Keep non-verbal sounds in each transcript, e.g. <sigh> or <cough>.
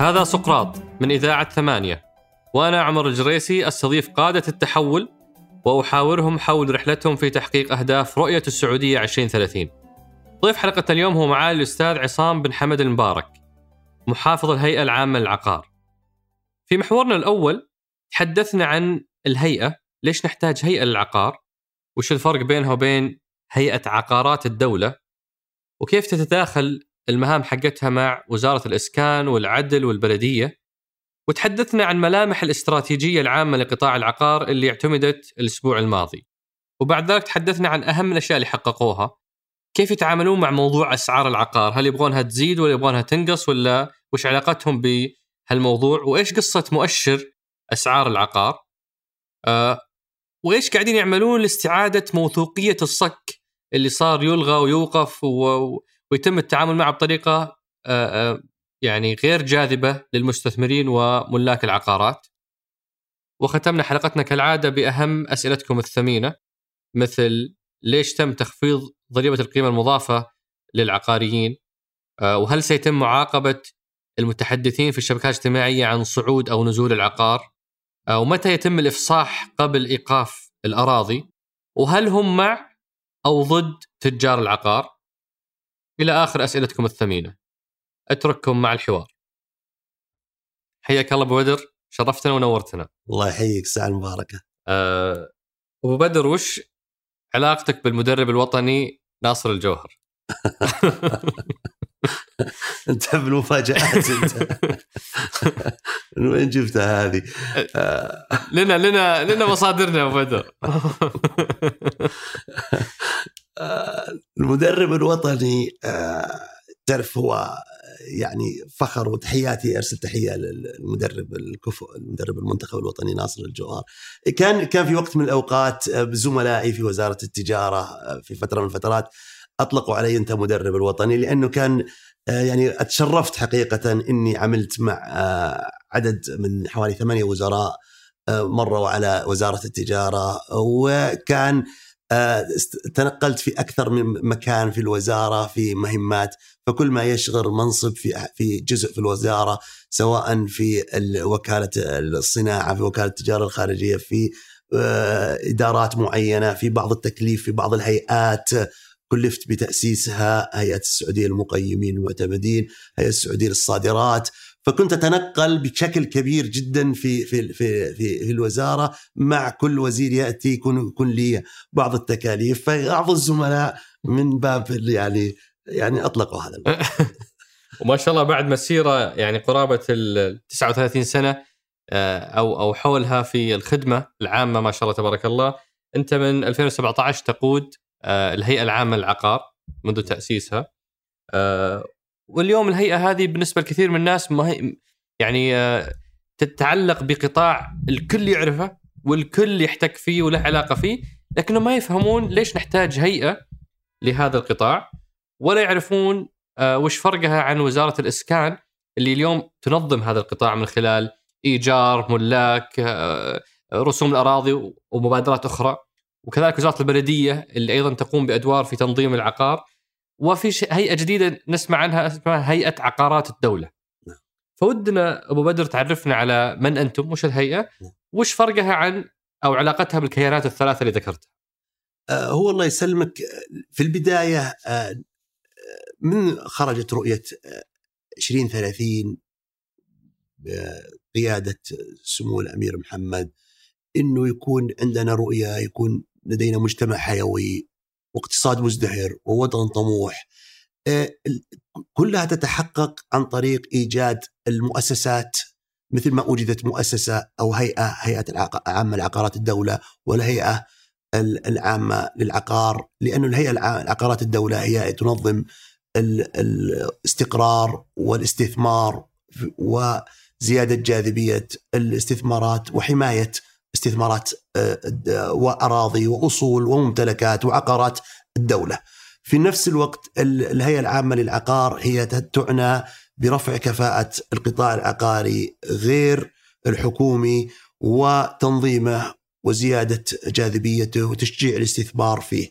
هذا سقراط من إذاعة ثمانية وأنا عمر الجريسي أستضيف قادة التحول وأحاورهم حول رحلتهم في تحقيق أهداف رؤية السعودية 2030 ضيف حلقة اليوم هو معالي الأستاذ عصام بن حمد المبارك محافظ الهيئة العامة للعقار. في محورنا الأول تحدثنا عن الهيئة ليش نحتاج هيئة للعقار؟ وش الفرق بينها وبين هيئة عقارات الدولة وكيف تتداخل المهام حقتها مع وزارة الإسكان والعدل والبلدية؟ وتحدثنا عن ملامح الاستراتيجية العامة لقطاع العقار اللي اعتمدت الأسبوع الماضي. وبعد ذلك تحدثنا عن أهم الأشياء اللي حققوها. كيف يتعاملون مع موضوع أسعار العقار؟ هل يبغونها تزيد ولا يبغونها تنقص ولا وش علاقتهم بهالموضوع؟ وإيش قصة مؤشر أسعار العقار؟ آه وإيش قاعدين يعملون لاستعادة موثوقية الصك اللي صار يلغى ويوقف و... ويتم التعامل معه بطريقة يعني غير جاذبة للمستثمرين وملاك العقارات. وختمنا حلقتنا كالعادة بأهم أسئلتكم الثمينة مثل ليش تم تخفيض ضريبة القيمة المضافة للعقاريين؟ وهل سيتم معاقبة المتحدثين في الشبكات الاجتماعية عن صعود أو نزول العقار؟ ومتى يتم الإفصاح قبل إيقاف الأراضي؟ وهل هم مع أو ضد تجار العقار؟ إلى آخر أسئلتكم الثمينة. أترككم مع الحوار. حياك الله أبو بدر شرفتنا ونورتنا. الله يحييك الساعة المباركه. أه أبو بدر وش علاقتك بالمدرب الوطني ناصر الجوهر؟ <laughs> <laughs> انت بالمفاجآت أنت. <laughs> من وين جبتها هذه؟ لنا لنا لنا مصادرنا أبو بدر. <laughs> المدرب الوطني آه، تعرف هو يعني فخر وتحياتي أرسل تحية للمدرب الكفؤ المدرب المنتخب الوطني ناصر الجوهر كان كان في وقت من الأوقات آه، زملائي في وزارة التجارة آه، في فترة من الفترات اطلقوا علي أنت مدرب الوطني لأنه كان يعني أتشرفت حقيقة إني عملت مع عدد من حوالي ثمانية وزراء مروا على وزارة التجارة وكان آه، تنقلت في أكثر من مكان في الوزارة في مهمات فكل ما يشغل منصب في في جزء في الوزارة سواء في وكالة الصناعة في وكالة التجارة الخارجية في آه، إدارات معينة في بعض التكليف في بعض الهيئات كلفت بتأسيسها هيئة السعودية للمقيمين المعتمدين هيئة السعودية للصادرات. فكنت أتنقل بشكل كبير جدا في في في في, في الوزارة مع كل وزير يأتي يكون يكون لي بعض التكاليف. فبعض الزملاء من باب يعني يعني أطلقوا هذا <laughs> وما شاء الله بعد مسيرة يعني قرابة ال 39 سنة آه، أو أو حولها في الخدمة العامة ما شاء الله تبارك الله. أنت من 2017 تقود الهيئة العامة للعقار منذ تأسيسها. آه، واليوم الهيئة هذه بالنسبة لكثير من الناس ما هي يعني آه، تتعلق بقطاع الكل يعرفه والكل يحتك فيه وله علاقة فيه لكنهم ما يفهمون ليش نحتاج هيئة لهذا القطاع ولا يعرفون آه، وش فرقها عن وزارة الإسكان اللي اليوم تنظم هذا القطاع من خلال إيجار ملاك آه، رسوم الأراضي ومبادرات أخرى. وكذلك وزارة البلدية اللي أيضا تقوم بأدوار في تنظيم العقار وفي هيئة جديدة نسمع عنها اسمها هيئة عقارات الدولة. نعم. فودنا أبو بدر تعرفنا على من أنتم، وش الهيئة؟ نعم. وش فرقها عن أو علاقتها بالكيانات الثلاثة اللي ذكرتها؟ آه هو الله يسلمك في البداية آه من خرجت رؤية 2030 آه، بقياده سمو الأمير محمد إنه يكون عندنا رؤية يكون لدينا مجتمع حيوي واقتصاد مزدهر ووطن طموح. آه، كلها تتحقق عن طريق إيجاد المؤسسات مثل ما وجدت مؤسسة أو هيئة هيئة العامه لعقارات الدولة والهيئة العامة للعقار لأن الهيئة العقارات الدولة هي تنظم الاستقرار والاستثمار وزيادة جاذبية الاستثمارات وحماية استثمارات آه، وأراضي وأصول وممتلكات وعقارات الدولة. في نفس الوقت الهيئة العامة للعقار هي تعنى برفع كفاءة القطاع العقاري غير الحكومي وتنظيمه وزيادة جاذبيته وتشجيع الاستثمار فيه.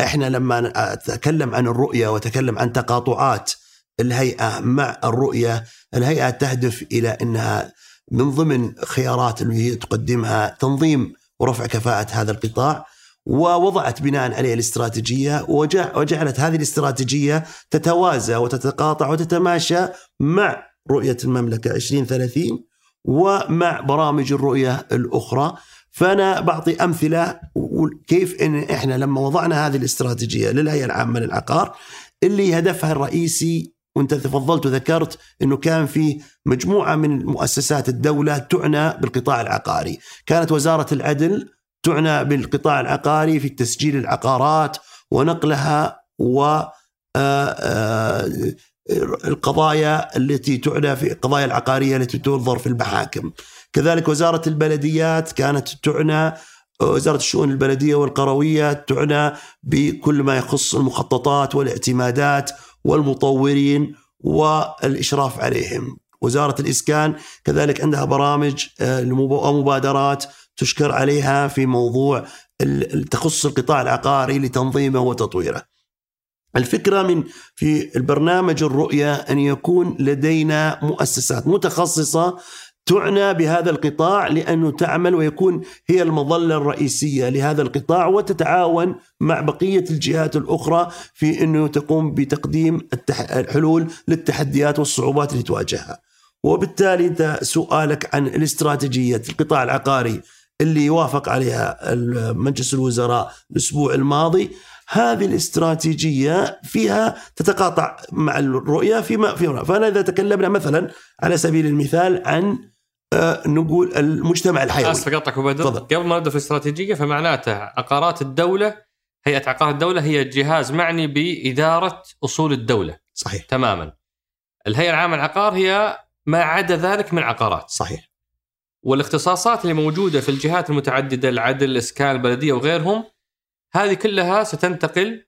إحنا لما أتكلم عن الرؤية وأتكلم عن تقاطعات الهيئة مع الرؤية، الهيئة تهدف إلى إنها من ضمن خيارات اللي هي تقدمها تنظيم ورفع كفاءة هذا القطاع ووضعت بناء عليه الاستراتيجية وجعلت هذه الاستراتيجية تتوازى وتتقاطع وتتماشى مع رؤية المملكة 2030 ومع برامج الرؤية الأخرى. فأنا بعطي أمثلة كيف إن إحنا لما وضعنا هذه الاستراتيجية للهيئة العامة للعقار اللي هدفها الرئيسي وانت تفضلت وذكرت انه كان في مجموعة من مؤسسات الدولة تعنى بالقطاع العقاري، كانت وزارة العدل تعنى بالقطاع العقاري في تسجيل العقارات ونقلها و آه، آه، القضايا التي تعنى في القضايا العقارية التي تنظر في المحاكم. كذلك وزارة البلديات كانت تعنى وزارة الشؤون البلدية والقروية تعنى بكل ما يخص المخططات والاعتمادات والمطورين والإشراف عليهم. وزارة الإسكان كذلك عندها برامج آه، ومبادرات تشكر عليها في موضوع تخص القطاع العقاري لتنظيمه وتطويره. الفكرة من في البرنامج الرؤية أن يكون لدينا مؤسسات متخصصة تعنى بهذا القطاع لأنه تعمل ويكون هي المظلة الرئيسية لهذا القطاع وتتعاون مع بقية الجهات الأخرى في أنه تقوم بتقديم الحلول للتحديات والصعوبات اللي تواجهها. وبالتالي أنت سؤالك عن الاستراتيجية القطاع العقاري اللي وافق عليها مجلس الوزراء الأسبوع الماضي هذه الاستراتيجية فيها تتقاطع مع الرؤية فيما فيما فأنا إذا تكلمنا مثلا على سبيل المثال عن نقول المجتمع الحيوي. اسف اقطعك بدر. قبل ما نبدأ في الاستراتيجية فمعناته عقارات الدولة هيئة عقارات الدولة هي جهاز معني بإدارة أصول الدولة. صحيح. تماما. الهيئة العامة للعقار هي ما عدا ذلك من عقارات. صحيح. والاختصاصات اللي موجودة في الجهات المتعددة العدل الإسكان البلدية وغيرهم هذه كلها ستنتقل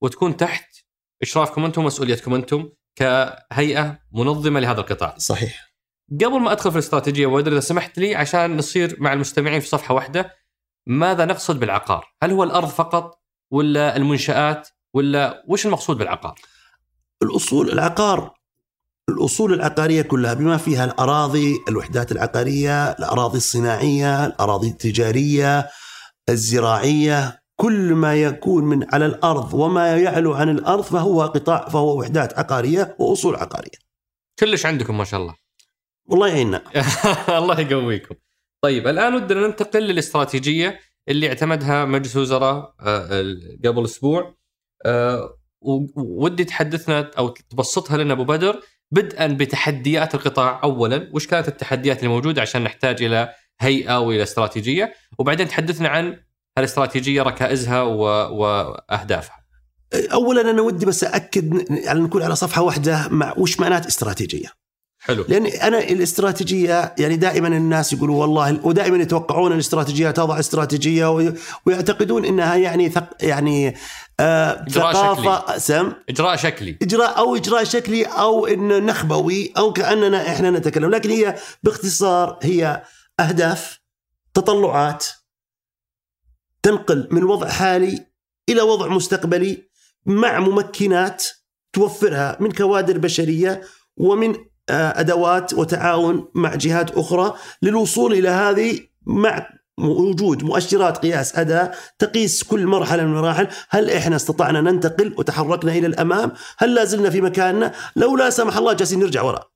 وتكون تحت إشرافكم أنتم ومسؤوليتكم أنتم كهيئة منظمة لهذا القطاع. صحيح. قبل ما أدخل في الاستراتيجية ودر إذا سمحت لي عشان نصير مع المستمعين في صفحة واحدة ماذا نقصد بالعقار؟ هل هو الأرض فقط ولا المنشآت ولا وش المقصود بالعقار؟ الأصول العقار الأصول العقارية كلها بما فيها الأراضي الوحدات العقارية الأراضي الصناعية الأراضي التجارية الزراعية كل ما يكون من على الأرض وما يعلو عن الأرض فهو قطاع فهو وحدات عقارية وأصول عقارية كلش عندكم ما شاء الله والله يعيننا <laughs> الله يقويكم. طيب الآن ودنا ننتقل للاستراتيجية اللي اعتمدها مجلس الوزراء آه، قبل أسبوع. آه، ودي تحدثنا أو تبسطها لنا أبو بدر بدءا بتحديات القطاع اولا. وش كانت التحديات الموجوده عشان نحتاج إلى هيئة وإلى استراتيجية؟ وبعدين تحدثنا عن الاستراتيجيه ركائزها و... وأهدافها. اولا أنا ودي بس اكد يعني نكون على صفحة واحدة مع وش معنات استراتيجية. حلو. لأن أنا الاستراتيجية يعني دائما الناس يقولوا والله ودائما يتوقعون الاستراتيجية تضع استراتيجية ويعتقدون إنها يعني ثق يعني آه ثقافه شكلي. سم؟ إجراء شكلي. إجراء أو إجراء شكلي أو إنه نخبوي أو كأننا إحنا نتكلم. لكن هي باختصار هي أهداف تطلعات تنقل من وضع حالي إلى وضع مستقبلي مع ممكنات توفرها من كوادر بشرية ومن أدوات وتعاون مع جهات أخرى للوصول إلى هذه مع وجود مؤشرات قياس أداء تقيس كل مرحلة من المراحل. هل إحنا استطعنا ننتقل وتحركنا إلى الأمام؟ هل لا زلنا في مكاننا؟ لو لا سمح الله جالسين نرجع وراء.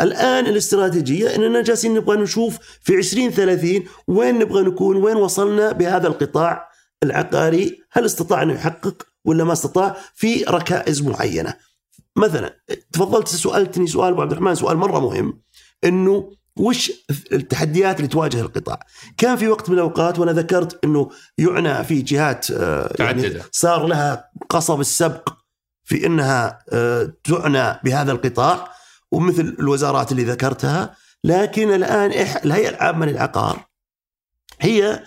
الآن الاستراتيجية إننا جالسين نبغى نشوف في 2030 وين نبغى نكون وين وصلنا بهذا القطاع العقاري. هل استطاع انه يحقق ولا ما استطاع؟ في ركائز معينة. مثلا تفضلت سالتني سؤال أبو عبد الرحمن سؤال مرة مهم إنه وش التحديات اللي تواجه القطاع؟ كان في وقت من الأوقات وأنا ذكرت إنه يعنى في جهات آه، يعني صار لها قصب السبق في إنها آه، تعنى بهذا القطاع ومثل الوزارات اللي ذكرتها لكن الآن الهيئة العامة للعقار هي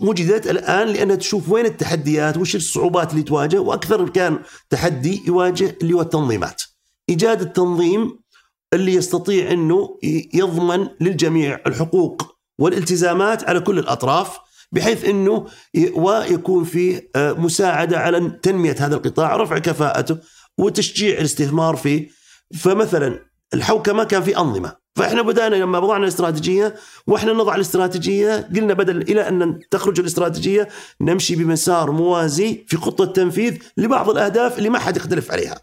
وجدت الآن لانها تشوف وين التحديات وش الصعوبات اللي تواجه وأكثر كان تحدي يواجه اللي هو التنظيمات. إيجاد التنظيم اللي يستطيع إنه يضمن للجميع الحقوق والالتزامات على كل الأطراف بحيث إنه ويكون فيه آه، مساعدة على تنمية هذا القطاع رفع كفاءته وتشجيع الاستثمار فيه. فمثلا الحوكمة كان في أنظمة. فاحنا بدأنا لما وضعنا الاستراتيجية وإحنا نضع الاستراتيجية قلنا بدل إلى أن تخرج الاستراتيجية نمشي بمسار موازي في خطة تنفيذ لبعض الأهداف اللي ما حد يختلف عليها.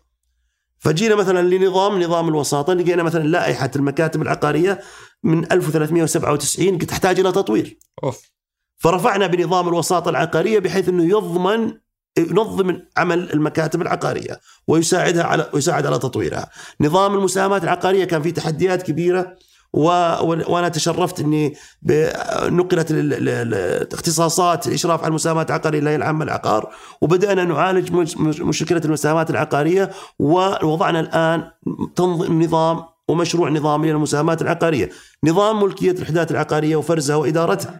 فجينا مثلا لنظام نظام الوساطة لقينا مثلا لائحة المكاتب العقارية من 1397 تحتاج إلى تطوير. أوف فرفعنا بنظام الوساطة العقارية بحيث إنه يضمن ينظم عمل المكاتب العقارية ويساعدها على ويساعد على تطويرها. نظام المساهمات العقارية كان فيه تحديات كبيرة و... وأنا تشرفت إني ب... نقلت الاختصاصات الاشراف على المساهمات العقارية إلى العامة العقار وبدأنا نعالج مشكلة المساهمات العقارية ووضعنا الآن تنظيم نظام ومشروع نظامي للمساهمات العقارية، نظام ملكية الوحدات العقارية وفرزها وإدارتها.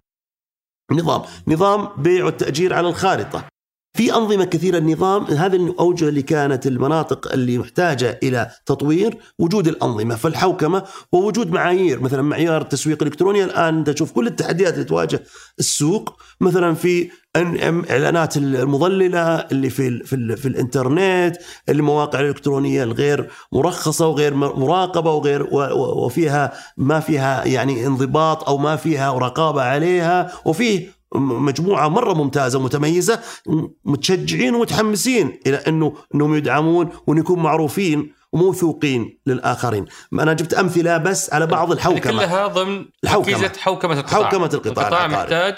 نظام، نظام بيع والتأجير على الخارطة، في أنظمة كثيرة النظام هذا الأوجه اللي كانت المناطق اللي محتاجة إلى تطوير وجود الأنظمة فالحوكمة ووجود معايير مثلا معيار التسويق الإلكتروني الآن أنت تشوف كل التحديات اللي تواجه السوق مثلا في إعلانات المضللة اللي في في, في الإنترنت المواقع الإلكترونية الغير مرخصة وغير مراقبة وغير وفيها ما فيها يعني انضباط أو ما فيها رقابة عليها وفيه مجموعة مرة ممتازة ومتميزة متشجعين ومتحمسين إلى إنه إنهم يدعمون وان يكونوا معروفين وموثوقين للآخرين. أنا جبت أمثلة بس على بعض الحوكمة. كلها ضمن حوكمه حوكمة القطاع. حوكمة القطاع, القطاع محتاج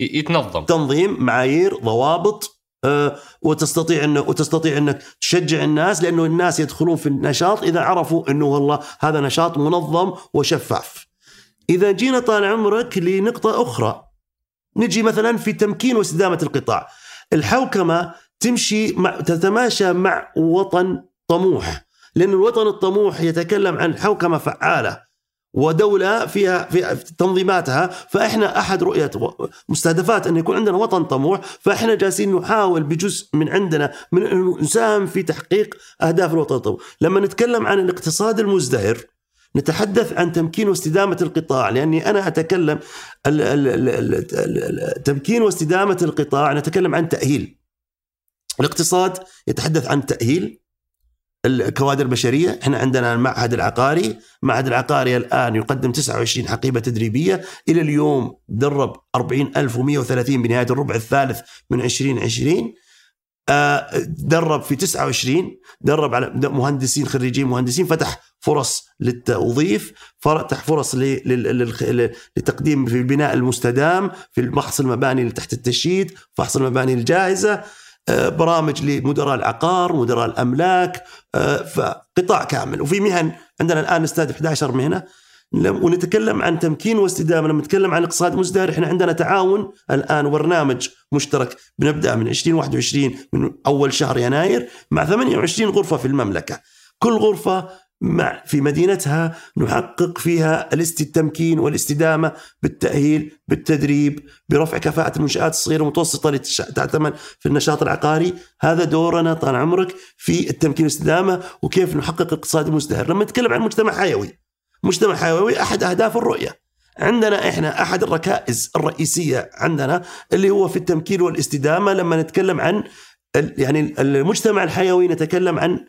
يتنظم. تنظيم معايير ضوابط أه وتستطيع انه وتستطيع إنك تشجع الناس لأنه الناس يدخلون في النشاط إذا عرفوا إنه والله هذا نشاط منظم وشفاف. إذا جينا طال عمرك لنقطة أخرى. نجي مثلا في تمكين واستدامة القطاع. الحوكمة تمشي مع تتماشى مع وطن طموح لأن الوطن الطموح يتكلم عن حوكمة فعالة ودولة فيها في تنظيماتها. فإحنا أحد رؤية مستهدفات أن يكون عندنا وطن طموح. فإحنا جالسين نحاول بجزء من عندنا من نساهم في تحقيق أهداف الوطن الطموح. لما نتكلم عن الاقتصاد المزدهر نتحدث عن تمكين واستدامة القطاع لأني أنا أتكلم تمكين واستدامة القطاع نتكلم عن تأهيل. الاقتصاد يتحدث عن تأهيل الكوادر البشرية. إحنا عندنا المعهد العقاري المعهد العقاري الآن يقدم 29 حقيبة تدريبية. إلى اليوم درب 40130 بنهاية الربع الثالث من 2020 آه، درب في 29 درب على مهندسين خريجين مهندسين فتح فرص للتوظيف فتح فرص لتقديم في البناء المستدام في فحص المباني اللي تحت التشييد فحص المباني الجاهزة آه، برامج لمدراء العقار مدراء الأملاك آه، فقطاع كامل. وفي مهن عندنا الآن نستهدف 11 مهنة. ونتكلم عن تمكين واستدامة لما نتكلم عن اقتصاد مزدهر إحنا عندنا تعاون الآن برنامج مشترك بنبدأ من 2021 من أول شهر يناير مع 28 غرفة في المملكة. كل غرفة مع في مدينتها نحقق فيها التمكين والاستدامة بالتأهيل بالتدريب برفع كفاءة المنشآت الصغيرة والمتوسطه اللي تعتمد في النشاط العقاري. هذا دورنا طال عمرك في التمكين والاستدامة وكيف نحقق اقتصاد مزدهر لما نتكلم عن مجتمع حيوي مجتمع حيوي أحد أهداف الرؤية. عندنا إحنا أحد الركائز الرئيسية عندنا اللي هو في التمكين والاستدامة. لما نتكلم عن يعني المجتمع الحيوي نتكلم عن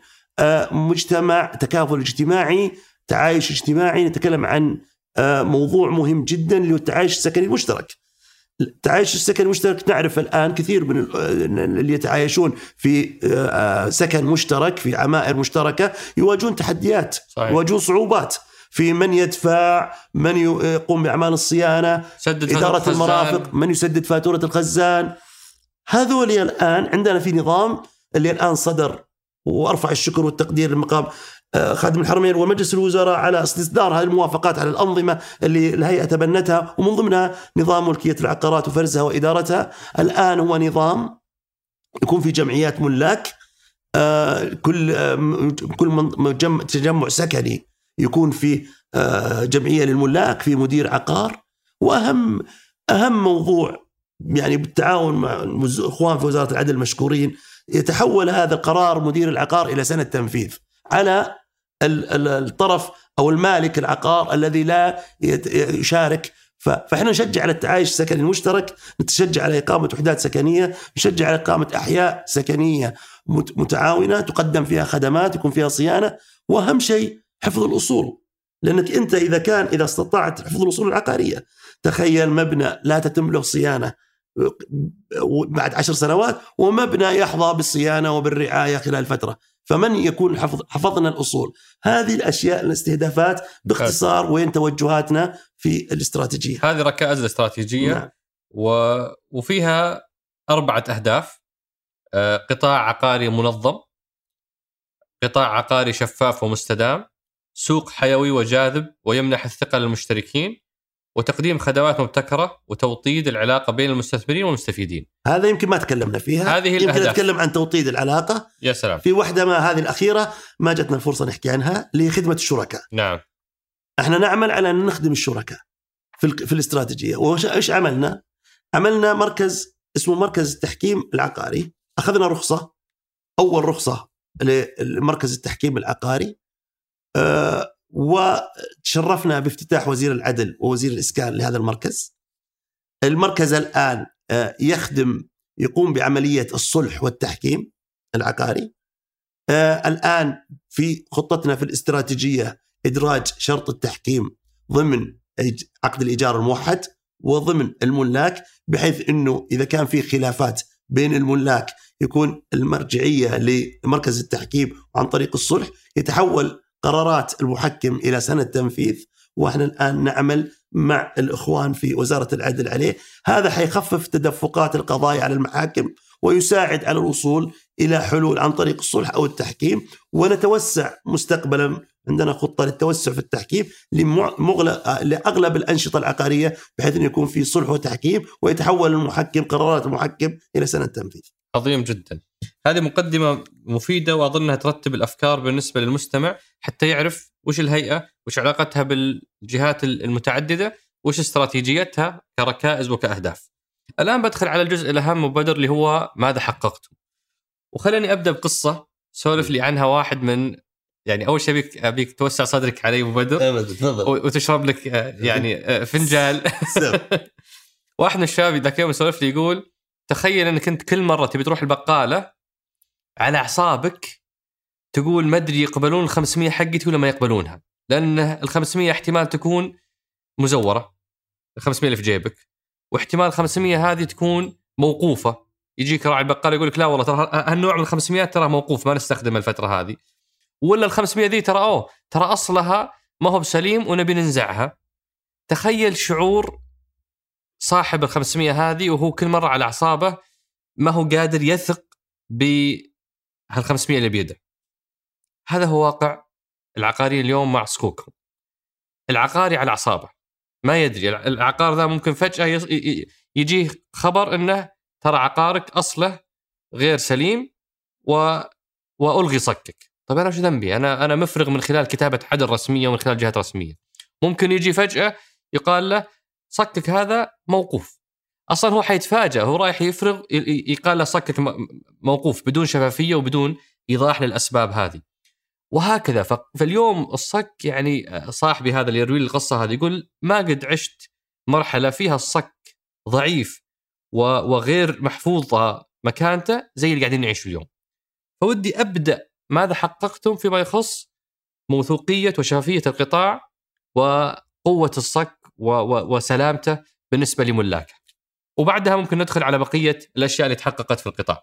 مجتمع تكافل اجتماعي تعايش اجتماعي. نتكلم عن آه، موضوع مهم جدا اللي هو التعايش السكني المشترك. التعايش السكني المشترك نعرف الآن كثير من اللي يتعايشون في آه، سكن مشترك في عمائر مشتركة يواجهون تحديات صحيح. يواجهون صعوبات. في من يدفع من يقوم بأعمال الصيانة سدد إدارة المرافق من يسدد فاتورة الخزان. هذول الآن عندنا في نظام اللي الآن صدر وأرفع الشكر والتقدير لمقام آه، خادم الحرمين ومجلس الوزراء على استصدار هذه الموافقات على الأنظمة اللي الهيئة تبنتها ومن ضمنها نظام ملكية العقارات وفرزها وإدارتها. الآن هو نظام يكون في جمعيات ملاك آه، كل آه، كل تجمع سكني يكون في جمعية للملاك في مدير عقار. وأهم أهم موضوع يعني بالتعاون مع الاخوان في وزارة العدل مشكورين يتحول هذا القرار مدير العقار إلى سنه تنفيذ على الطرف أو المالك العقار الذي لا يشارك. فإحنا نشجع على التعايش السكني المشترك نتشجع على إقامة وحدات سكنية نشجع على إقامة أحياء سكنية مت- متعاونة تقدم فيها خدمات يكون فيها صيانة. وأهم شيء حفظ الأصول لأنك أنت إذا كان إذا استطعت حفظ الأصول العقارية تخيل مبنى لا تتم له صيانة. بعد عشر سنوات ومبنى يحظى بالصيانة وبالرعاية خلال فترة. فمن يكون حفظ حفظنا الأصول؟ هذه الأشياء الاستهدافات باختصار وين توجهاتنا في الاستراتيجية. هذه ركائز الاستراتيجيه نعم. و... وفيها أربعة أهداف. آه، قطاع عقاري منظم قطاع عقاري شفاف ومستدام سوق حيوي وجاذب ويمنح الثقة للمشتركين وتقديم خدمات مبتكرة وتوطيد العلاقة بين المستثمرين والمستفيدين. هذا يمكن ما تكلمنا فيها. هذه يمكن الأهداف. نتكلم عن توطيد العلاقة. يا سلام. في واحدة ما هذه الأخيرة ما جتنا الفرصة نحكي عنها لخدمة الشركاء. نعم. إحنا نعمل على أن نخدم الشركاء في ال- في الاستراتيجية. وايش إيش عملنا؟ عملنا مركز اسمه مركز التحكيم العقاري. أخذنا رخصة أول رخصة لمركز التحكيم العقاري. أه وتشرفنا بافتتاح وزير العدل ووزير الإسكان لهذا المركز. المركز الآن أه يخدم يقوم بعملية الصلح والتحكيم العقاري. أه الآن في خطتنا في الاستراتيجية إدراج شرط التحكيم ضمن عقد الإيجار الموحد وضمن الملاك بحيث إنه إذا كان في خلافات بين الملاك يكون المرجعية لمركز التحكيم عن طريق الصلح يتحول قرارات المحكم إلى سنة تنفيذ وإحنا الآن نعمل مع الإخوان في وزارة العدل عليه، هذا حيخفف تدفقات القضايا على المحاكم ويساعد على الوصول إلى حلول عن طريق الصلح أو التحكيم. ونتوسع مستقبلا عندنا خطة للتوسع في التحكيم لأغلب الأنشطة العقارية بحيث انه يكون في صلح وتحكيم ويتحول المحكم قرارات المحكم إلى سنة تنفيذ. عظيم جدا. هذه مقدمة مفيدة وأظنها ترتب الأفكار بالنسبة للمستمع حتى يعرف وش الهيئة وش علاقتها بالجهات المتعددة وش استراتيجيتها كركائز وكأهداف. الآن بدخل على الجزء الأهم وبدر اللي هو ماذا حققتم. وخليني أبدأ بقصة سولف لي عنها واحد من يعني أول شيء أبيك, أبيك توسع صدرك علي أبو بدر. تفضل. وتشرب لك آه، يعني آه، فنجان. <laughs> واحد من الشباب ذاك اليوم يسولف لي يقول تخيل إنك انت كل مرة تبي تروح البقالة على أعصابك تقول ما أدري يقبلون ال 500 حقتي ولا ما يقبلونها. لأن ال 500 احتمال تكون مزورة ال 500 اللي في جيبك واحتمال 500 هذه تكون موقوفة. يجيك راعي البقاله يقول لك لا والله ترى هالنوع من ال 500 ترى موقوف ما نستخدمه الفترة هذه. ولا ال 500 ذي ترى أوه ترى أصلها ما هو بسليم ونبي ننزعها. تخيل شعور صاحب ال 500 هذه وهو كل مرة على أعصابه ما هو قادر يثق بهال 500 اللي بيده. هذا هو واقع العقاري اليوم مع صكوكهم. العقاري على أعصابه ما يدري العقار ذا ممكن فجأة يجيه خبر إنه ترى عقارك أصله غير سليم و وألغي صكك. طيب أنا وش ذنبي؟ أنا أنا مفرغ من خلال كتابة عدل رسمية ومن خلال جهات رسمية. ممكن يجي فجأة يقال له صكك هذا موقوف أصلا هو حيتفاجأ هو رايح يفرغ يقال له صكك موقوف بدون شفافية وبدون إيضاح للأسباب هذه وهكذا فاليوم الصك يعني آه، صاحبي هذا اللي يروي لي القصة هذه يقول ما قد عشت مرحلة فيها الصك ضعيف وغير محفوظة مكانته زي اللي قاعدين نعيشه اليوم فودي أبدأ ماذا حققتم فيما يخص موثوقية وشفافية القطاع وقوة الصك وسلامته بالنسبة لملاكه. وبعدها ممكن ندخل على بقية الأشياء اللي تحققت في القطاع.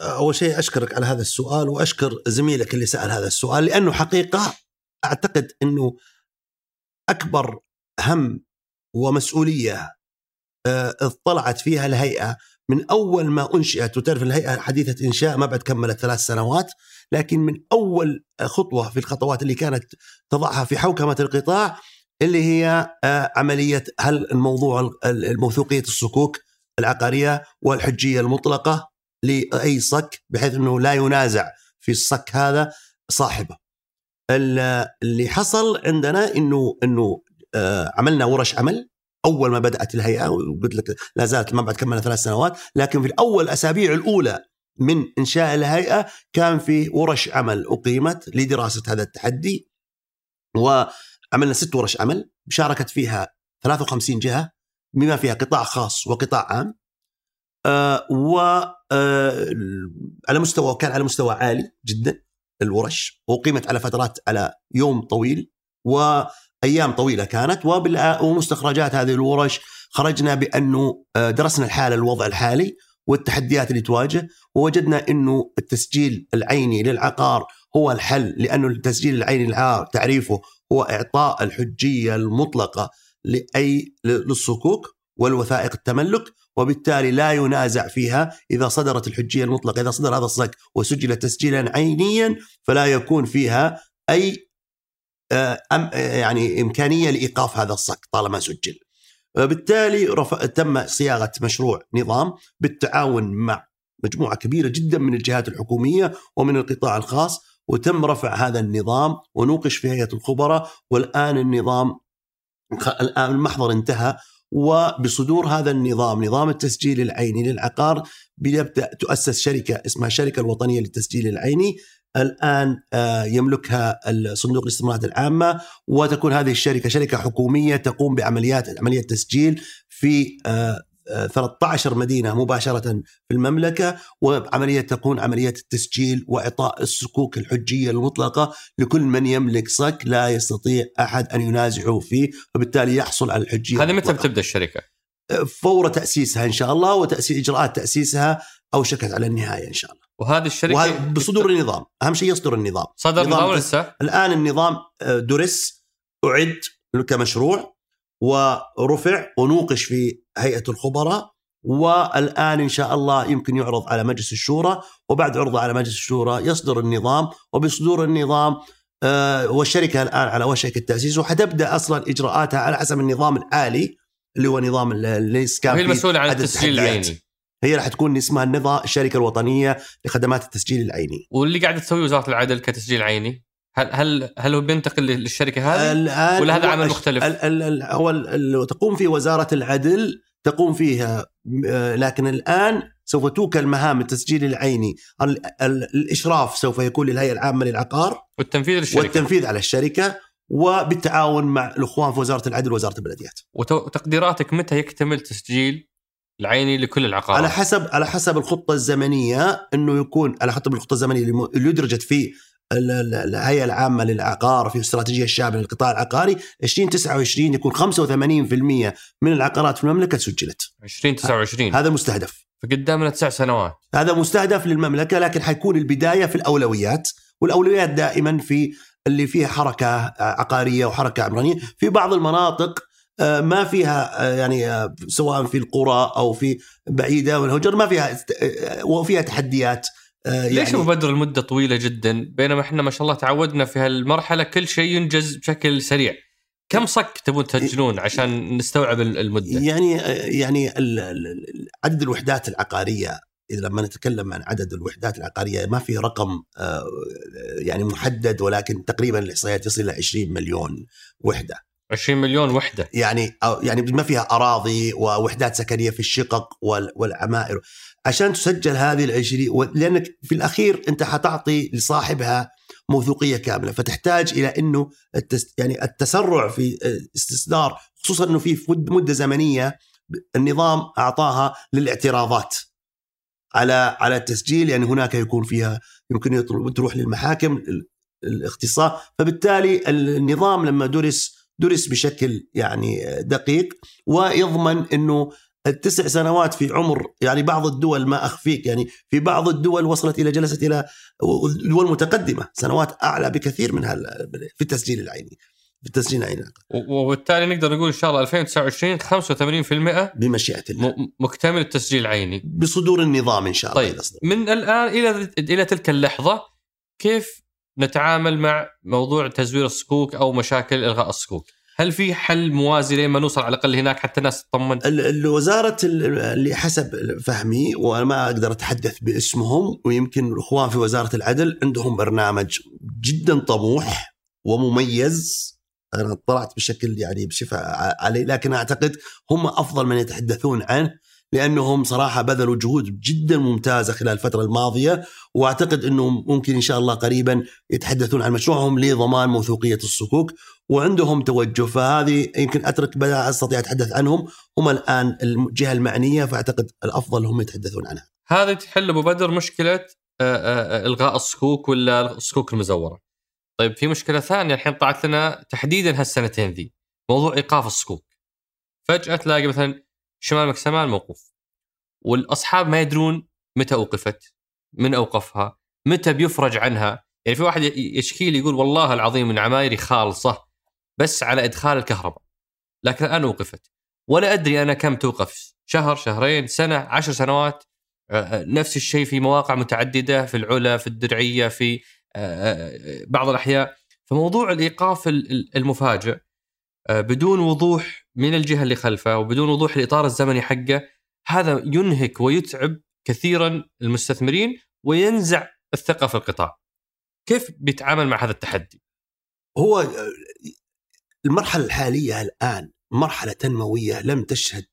أول شيء أشكرك على هذا السؤال وأشكر زميلك اللي سأل هذا السؤال لأنه حقيقة أعتقد إنه أكبر هم ومسؤولية آه، اطلعت فيها الهيئة من أول ما أنشئت وتعرف الهيئة حديثة إنشاء ما بعد كملت ثلاث سنوات لكن من أول خطوة في الخطوات اللي كانت تضعها في حوكمة القطاع اللي هي آه، عملية هل الموضوع ال- الموثوقية الصكوك العقارية والحجية المطلقة لأي صك بحيث إنه لا ينازع في الصك هذا صاحبه. ال- اللي حصل عندنا إنه إنه آه، عملنا ورش عمل أول ما بدأت الهيئة وقلت لك لا زالت ما بعد كملنا ثلاث سنوات لكن في الأول أسابيع الأولى من إنشاء الهيئة كان في ورش عمل أقيمت لدراسة هذا التحدي وعملنا ست ورش عمل شاركت فيها 53 جهة بما فيها قطاع خاص وقطاع عام. آه و آه على مستوى كان على مستوى عالي جدا الورش وقيمت على فترات على يوم طويل وأيام طويلة كانت ومستخرجات هذه الورش خرجنا بأنه آه، درسنا الحالة الوضع الحالي والتحديات اللي تواجه ووجدنا إنه التسجيل العيني للعقار هو الحل لأنه التسجيل العيني للعقار تعريفه هو إعطاء الحجية المطلقة لأي للصكوك والوثائق التملك وبالتالي لا ينازع فيها إذا صدرت الحجية المطلقة إذا صدر هذا الصك وسجل تسجيلا عينيا فلا يكون فيها أي آه، يعني إمكانية لإيقاف هذا الصك طالما سجل. وبالتالي رفع تم صياغة مشروع نظام بالتعاون مع مجموعة كبيرة جدا من الجهات الحكومية ومن القطاع الخاص وتم رفع هذا النظام ونوقش في هيئة الخبراء والآن النظام الآن المحضر انتهى وبصدور هذا النظام نظام التسجيل العيني للعقار بيبدأ تؤسس شركة اسمها الشركة الوطنية للتسجيل العيني. الآن آه، يملكها صندوق الاستثمارات العامة وتكون هذه الشركة شركة حكومية تقوم بعمليات عملية تسجيل في 13 آه، مدينة مباشرة في المملكة وعملية تكون عملية التسجيل وإعطاء الصكوك الحجية المطلقة لكل من يملك صك لا يستطيع أحد أن ينازعه فيه وبالتالي يحصل على الحجية هذه متى بتبدأ الشركة؟ فور تأسيسها إن شاء الله وتأسيس إجراءات تأسيسها أوشكت على النهاية إن شاء الله وهذه الشركة وهذا بصدور النظام أهم شيء يصدر النظام صدر النظام لسه؟ الآن النظام آه، درس أعد كمشروع ورفع ونوقش في هيئة الخبراء والآن إن شاء الله يمكن يعرض على مجلس الشورى وبعد عرضه على مجلس الشورى يصدر النظام وبصدور النظام آه والشركة الآن على وشك التأسيس وحتبدا أصلا إجراءاتها على حسب النظام الحالي اللي هو نظام الاسكان هي المسؤولة عن التسجيل العيني. هي راح تكون اسمها النظام الشركة الوطنية لخدمات التسجيل العيني. واللي قاعدة تسويه وزارة العدل كتسجيل عيني؟ هل هل هل هو بينتقل للشركة هذه الآن ولا هذا عمل مختلف؟ ال ال هو تقوم في وزارة العدل تقوم فيها آه، لكن الآن سوف توكل مهام التسجيل العيني الإشراف سوف يكون للهيئة العامة للعقار والتنفيذ للشركة والتنفيذ على الشركة وبالتعاون مع الأخوان في وزارة العدل ووزارة البلديات. وتقديراتك متى يكتمل تسجيل العيني لكل العقارات؟ على حسب على حسب الخطة الزمنية إنه يكون على حسب الخطة الزمنية اللي يدرجت في الهيئة العامة للعقار في الاستراتيجيه الشامله للقطاع العقاري 2029 يكون 85% من العقارات في المملكة سجلت. 2029 هذا المستهدف فقدامنا تسع سنوات. هذا مستهدف للمملكة لكن حيكون البداية في الأولويات والأولويات دائما في اللي فيها حركة عقارية وحركة عمرانية. في بعض المناطق آه، ما فيها آه، يعني آه، سواء في القرى أو في بعيدة والهجر ما فيها وفيها تحديات يعني ليش مبادر المدة طويلة جدا؟ بينما إحنا ما شاء الله تعودنا في هالمرحلة كل شيء ينجز بشكل سريع. كم صك تبون تسجلون عشان نستوعب المدة؟ يعني يعني عدد الوحدات العقارية إذا لما نتكلم عن عدد الوحدات العقارية ما في رقم آه، يعني محدد ولكن تقريبا الإحصائيات يصل إلى 20 مليون وحدة. 20 مليون وحدة. يعني يعني ما فيها أراضي ووحدات سكنية في الشقق والعمائر. عشان تسجل هذه العشرين لأنك في الأخير أنت حتعطي لصاحبها موثوقية كاملة فتحتاج إلى إنه التس يعني التسرع في استصدار خصوصا إنه في مدة زمنية النظام أعطاها للاعتراضات على على التسجيل يعني هناك يكون فيها يمكن تروح للمحاكم الاختصاص فبالتالي النظام لما درس درس بشكل يعني دقيق ويضمن إنه التسع سنوات في عمر يعني بعض الدول ما أخفيك يعني في بعض الدول وصلت إلى جلست إلى دول متقدمة سنوات أعلى بكثير من في التسجيل العيني في التسجيل العيني. وبالتالي نقدر نقول إن شاء الله 2029 85% بمشيئة الله. مكتمل التسجيل العيني. بصدور النظام إن شاء الله طيب. من الآن إلى إلى تلك اللحظة كيف نتعامل مع موضوع تزوير الصكوك أو مشاكل إلغاء الصكوك؟ هل في حل موازي لين ما نوصل على الأقل هناك حتى الناس تطمن؟ الوزاره اللي حسب فهمي وأنا ما أقدر أتحدث باسمهم ويمكن الإخوان في وزارة العدل عندهم برنامج جدا طموح ومميز أنا اطلعت بشكل يعني بشفاء عليه لكن أعتقد هم أفضل من يتحدثون عنه لأنهم صراحة بذلوا جهود جدا ممتازة خلال الفترة الماضية وأعتقد إنهم ممكن إن شاء الله قريبا يتحدثون عن مشروعهم لضمان موثوقية الصكوك وعندهم توجه فهذه يمكن أترك بدا أستطيع أتحدث عنهم هم الآن الجهة المعنية فأعتقد الأفضل هم يتحدثون عنها. هذه تحل أبو بدر مشكلة آه، آه، إلغاء الصكوك ولا الصكوك المزورة. طيب في مشكلة ثانية الحين طلعت لنا تحديدا هالسنتين ذي موضوع إيقاف الصكوك. فجأة تلاقي مثلا شمال مكسمال موقوف والأصحاب ما يدرون متى أوقفت من أوقفها متى بيفرج عنها يعني في واحد يشكي لي يقول والله العظيم من عمايري خالصة بس على إدخال الكهرباء. لكن الان اوقفت ولا أدري أنا كم توقف. شهر شهرين سنة عشر سنوات. نفس الشيء في مواقع متعددة في العلا في الدرعية في بعض الأحياء. فموضوع الإيقاف المفاجئ بدون وضوح من الجهة اللي خلفه وبدون وضوح الاطار الزمني حقه هذا ينهك ويتعب كثيرا المستثمرين وينزع الثقة في القطاع. كيف بيتعامل مع هذا التحدي؟ هو المرحلة الحالية الآن مرحلة تنموية لم تشهد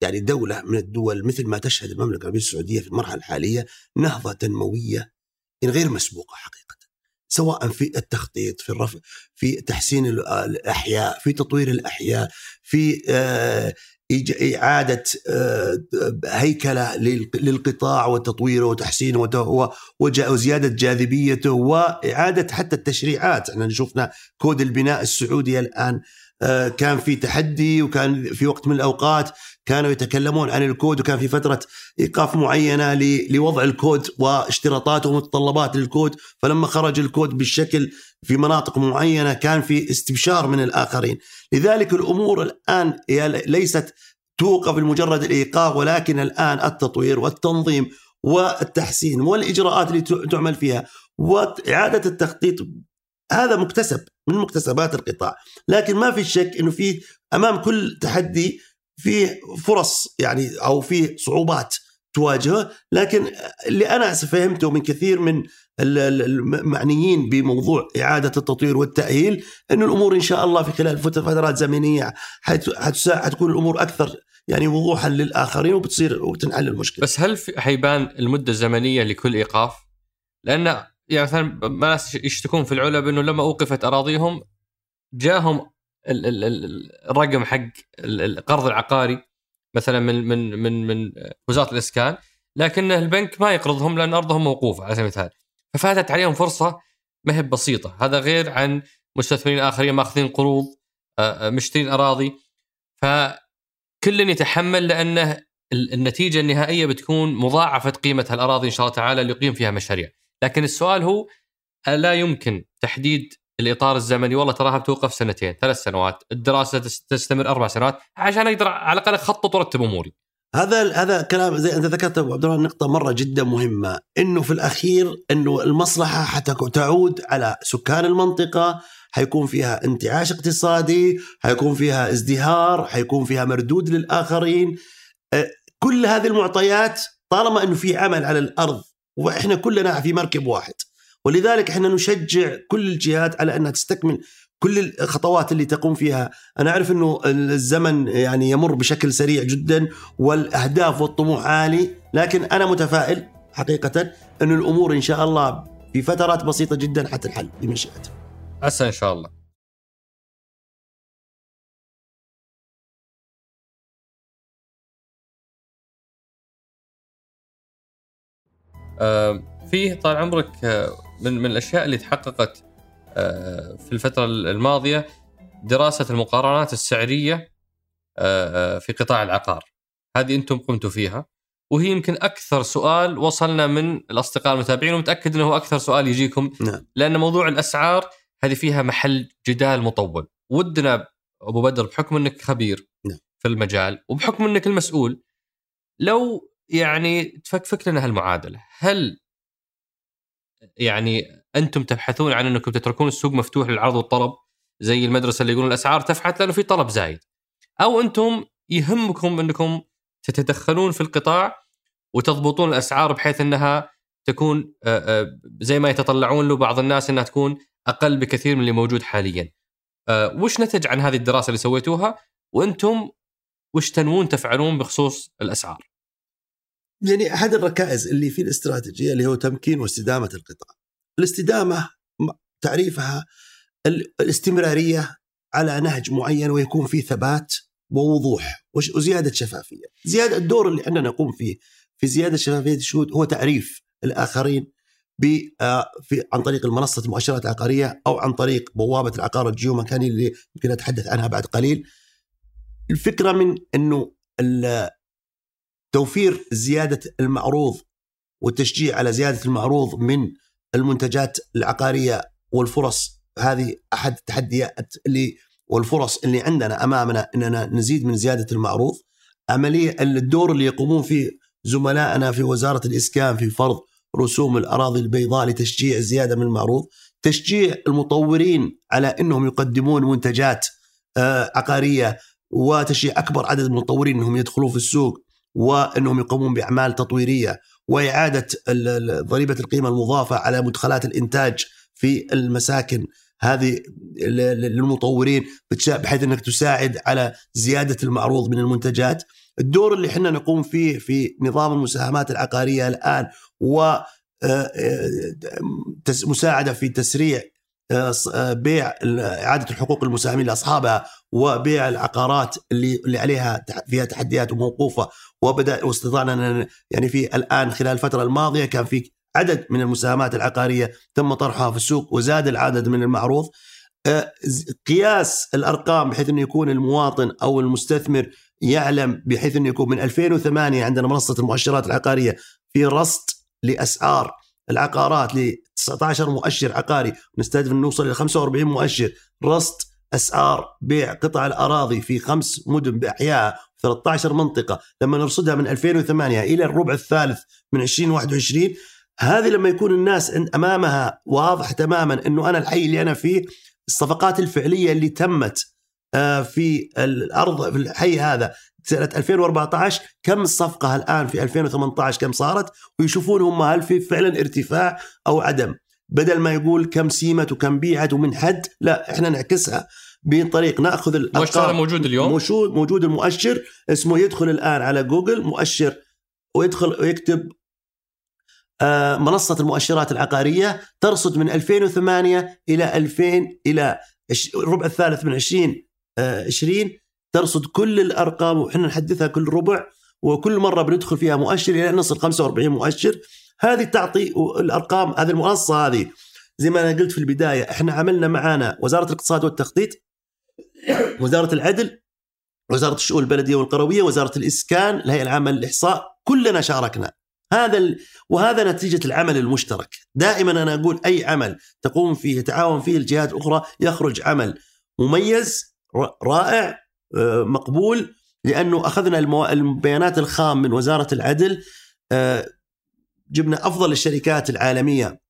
يعني دولة من الدول مثل ما تشهد المملكة العربية السعودية في المرحلة الحالية نهضة تنموية غير مسبوقة حقيقة. سواء في التخطيط في الرفع في تحسين الأحياء في تطوير الأحياء في إعادة آه، هيكلة للقطاع وتطويره وتحسينه وزيادة جاذبيته وإعادة حتى التشريعات. إحنا شفنا كود البناء السعودي الآن آه، كان في تحدي وكان في وقت من الأوقات كانوا يتكلمون عن الكود وكان في فترة إيقاف معينة لوضع الكود واشتراطات ومتطلبات للكود فلما خرج الكود بالشكل في مناطق معينة كان في استبشار من الآخرين. لذلك الأمور الآن ليست توقف بمجرد الإيقاف ولكن الآن التطوير والتنظيم والتحسين والإجراءات اللي تعمل فيها وإعادة التخطيط. هذا مكتسب من مكتسبات القطاع. لكن ما في شك أنه في أمام كل تحدي في فرص يعني أو في صعوبات تواجهه. لكن اللي أنا فهمته من كثير من المعنيين بموضوع إعادة التطوير والتأهيل أن الأمور إن شاء الله في خلال فترات زمنية حتكون الأمور أكثر يعني وضوحا للآخرين وبتصير وتنحل المشكلة بس هل حيبان المدة الزمنية لكل إيقاف؟ لأن يعني مثلا ناس يشتكون في العلا بأنه لما أوقفت أراضيهم جاهم الرقم حق القرض العقاري مثلا من من من من وزارة الإسكان لكن البنك ما يقرضهم لأن أرضهم موقوفة على سبيل المثال ففاتت عليهم فرصة ما هي بسيطة. هذا غير عن مستثمرين آخرين ماخذين قروض مشترين أراضي. فكل يتحمل لأنه النتيجة النهائية بتكون مضاعفة قيمة هالأراضي إن شاء الله تعالى اللي يقيم فيها مشاريع. لكن السؤال هو لا يمكن تحديد الإطار الزمني؟ والله تراها بتوقف سنتين ثلاث سنوات. الدراسة تستمر أربع سنوات. عشان أقدر على الأقل أخطط وأرتب أموري. هذا هذا كلام زي انت ذكرت أبو عبد الرحمن نقطة مرة جدا مهمة. إنه في الأخير إنه المصلحة حتعود على سكان المنطقة حيكون فيها انتعاش اقتصادي حيكون فيها ازدهار حيكون فيها مردود للآخرين. كل هذه المعطيات طالما إنه في عمل على الأرض وإحنا كلنا في مركب واحد. ولذلك إحنا نشجع كل الجهات على أنها تستكمل كل الخطوات اللي تقوم فيها. أنا أعرف إنه الزمن يعني يمر بشكل سريع جدا والأهداف والطموح عالي لكن أنا متفائل حقيقه إنه الأمور إن شاء الله في فترات بسيطة جدا حتنحل بمشيئته عسى إن شاء الله. فيه طال عمرك من من الأشياء اللي تحققت آه، في الفترة الماضية دراسة المقارنات السعرية آه، آه، في قطاع العقار. هذه أنتم قمتوا فيها وهي يمكن أكثر سؤال وصلنا من الأصدقاء المتابعين ومتأكد إنه هو أكثر سؤال يجيكم نعم. لأن موضوع الأسعار هذه فيها محل جدال مطول. ودنا أبو بدر بحكم إنك خبير نعم. في المجال وبحكم إنك المسؤول لو يعني تفكفك لنا هالمعادلة، هل يعني أنتم تبحثون عن أنكم تتركون السوق مفتوح للعرض والطلب زي المدرسة اللي يقولون الأسعار تفحت لأنه في طلب زايد أو أنتم يهمكم أنكم تتدخلون في القطاع وتضبطون الأسعار بحيث أنها تكون زي ما يتطلعون له بعض الناس أنها تكون أقل بكثير من اللي موجود حاليا. وش نتج عن هذه الدراسة اللي سويتوها وأنتم وش تنوون تفعلون بخصوص الأسعار؟ يعني احد الركائز اللي في الاستراتيجية اللي هو تمكين واستدامة القطاع. الاستدامة تعريفها الاستمرارية على نهج معين ويكون في ثبات ووضوح وزيادة شفافية. زيادة الدور اللي إحنا نقوم فيه في زيادة شفافية الشهود هو تعريف الآخرين آه، في عن طريق المنصة المؤشرات العقارية أو عن طريق بوابة العقار الجيو مكاني اللي يمكن أتحدث عنها بعد قليل. الفكرة من إنه توفير زيادة المعروض والتشجيع على زيادة المعروض من المنتجات العقارية والفرص هذه أحد التحديات اللي والفرص اللي عندنا أمامنا إننا نزيد من زيادة المعروض. عملية الدور اللي يقومون فيه زملائنا في وزارة الإسكان في فرض رسوم الأراضي البيضاء لتشجيع الزياده من المعروض، تشجيع المطورين على إنهم يقدمون منتجات آه، عقارية وتشجيع أكبر عدد من المطورين إنهم يدخلون في السوق وإنهم يقومون بأعمال تطويرية. وإعادة ضريبة القيمة المضافة على مدخلات الإنتاج في المساكن هذه للمطورين بحيث إنك تساعد على زيادة المعروض من المنتجات. الدور اللي إحنا نقوم فيه في نظام المساهمات العقارية الآن و آه، آه، مساعدة في تسريع بيع إعادة الحقوق المساهمين لأصحابها وبيع العقارات اللي اللي عليها فيها تحديات وموقوفة وبدأ واستطعنا يعني في الآن خلال الفترة الماضية كان في عدد من المساهمات العقارية تم طرحها في السوق وزاد العدد من المعروض. قياس الأرقام بحيث انه يكون المواطن أو المستثمر يعلم بحيث انه يكون من 2008 عندنا منصة المؤشرات العقارية في رصد لأسعار العقارات ل 19 مؤشر عقاري نستهدف ان نوصل إلى 45 مؤشر. رصد أسعار بيع قطع الأراضي في خمس مدن باحيائها 13 منطقة. لما نرصدها من 2008 إلى الربع الثالث من 2021 هذه لما يكون الناس أمامها واضح تماما إنه أنا الحي اللي أنا فيه الصفقات الفعلية اللي تمت آه، في الأرض في الحي هذا سنة 2014 كم الصفقه الآن في 2018 كم صارت؟ ويشوفون هم هل في فعلا ارتفاع أو عدم. بدل ما يقول كم سيمت وكم بيعت ومن حد لا إحنا نعكسها. بطريق نأخذ الأرقام. موجود اليوم؟ موجود موجود المؤشر اسمه يدخل الآن على جوجل مؤشر ويدخل ويكتب آه، منصة المؤشرات العقارية ترصد من 2008 إلى 2000 إلى الربع الثالث من 20 20 آه، ترصد كل الأرقام وحنا نحدثها كل ربع وكل مرة بندخل فيها مؤشر إلى نصل 45 مؤشر هذه تعطي الأرقام هذه المنصة هذه. زي ما أنا قلت في البداية إحنا عملنا معانا وزارة الاقتصاد والتخطيط وزارة العدل وزارة الشؤون البلدية والقروية وزارة الإسكان الهيئة العامة للإحصاء كلنا شاركنا. هذا ال... وهذا نتيجة العمل المشترك. دائما أنا أقول أي عمل تقوم فيه يتعاون فيه الجهات الأخرى يخرج عمل مميز رائع مقبول لأنه أخذنا البيانات الخام من وزارة العدل آه، جبنا أفضل الشركات العالمية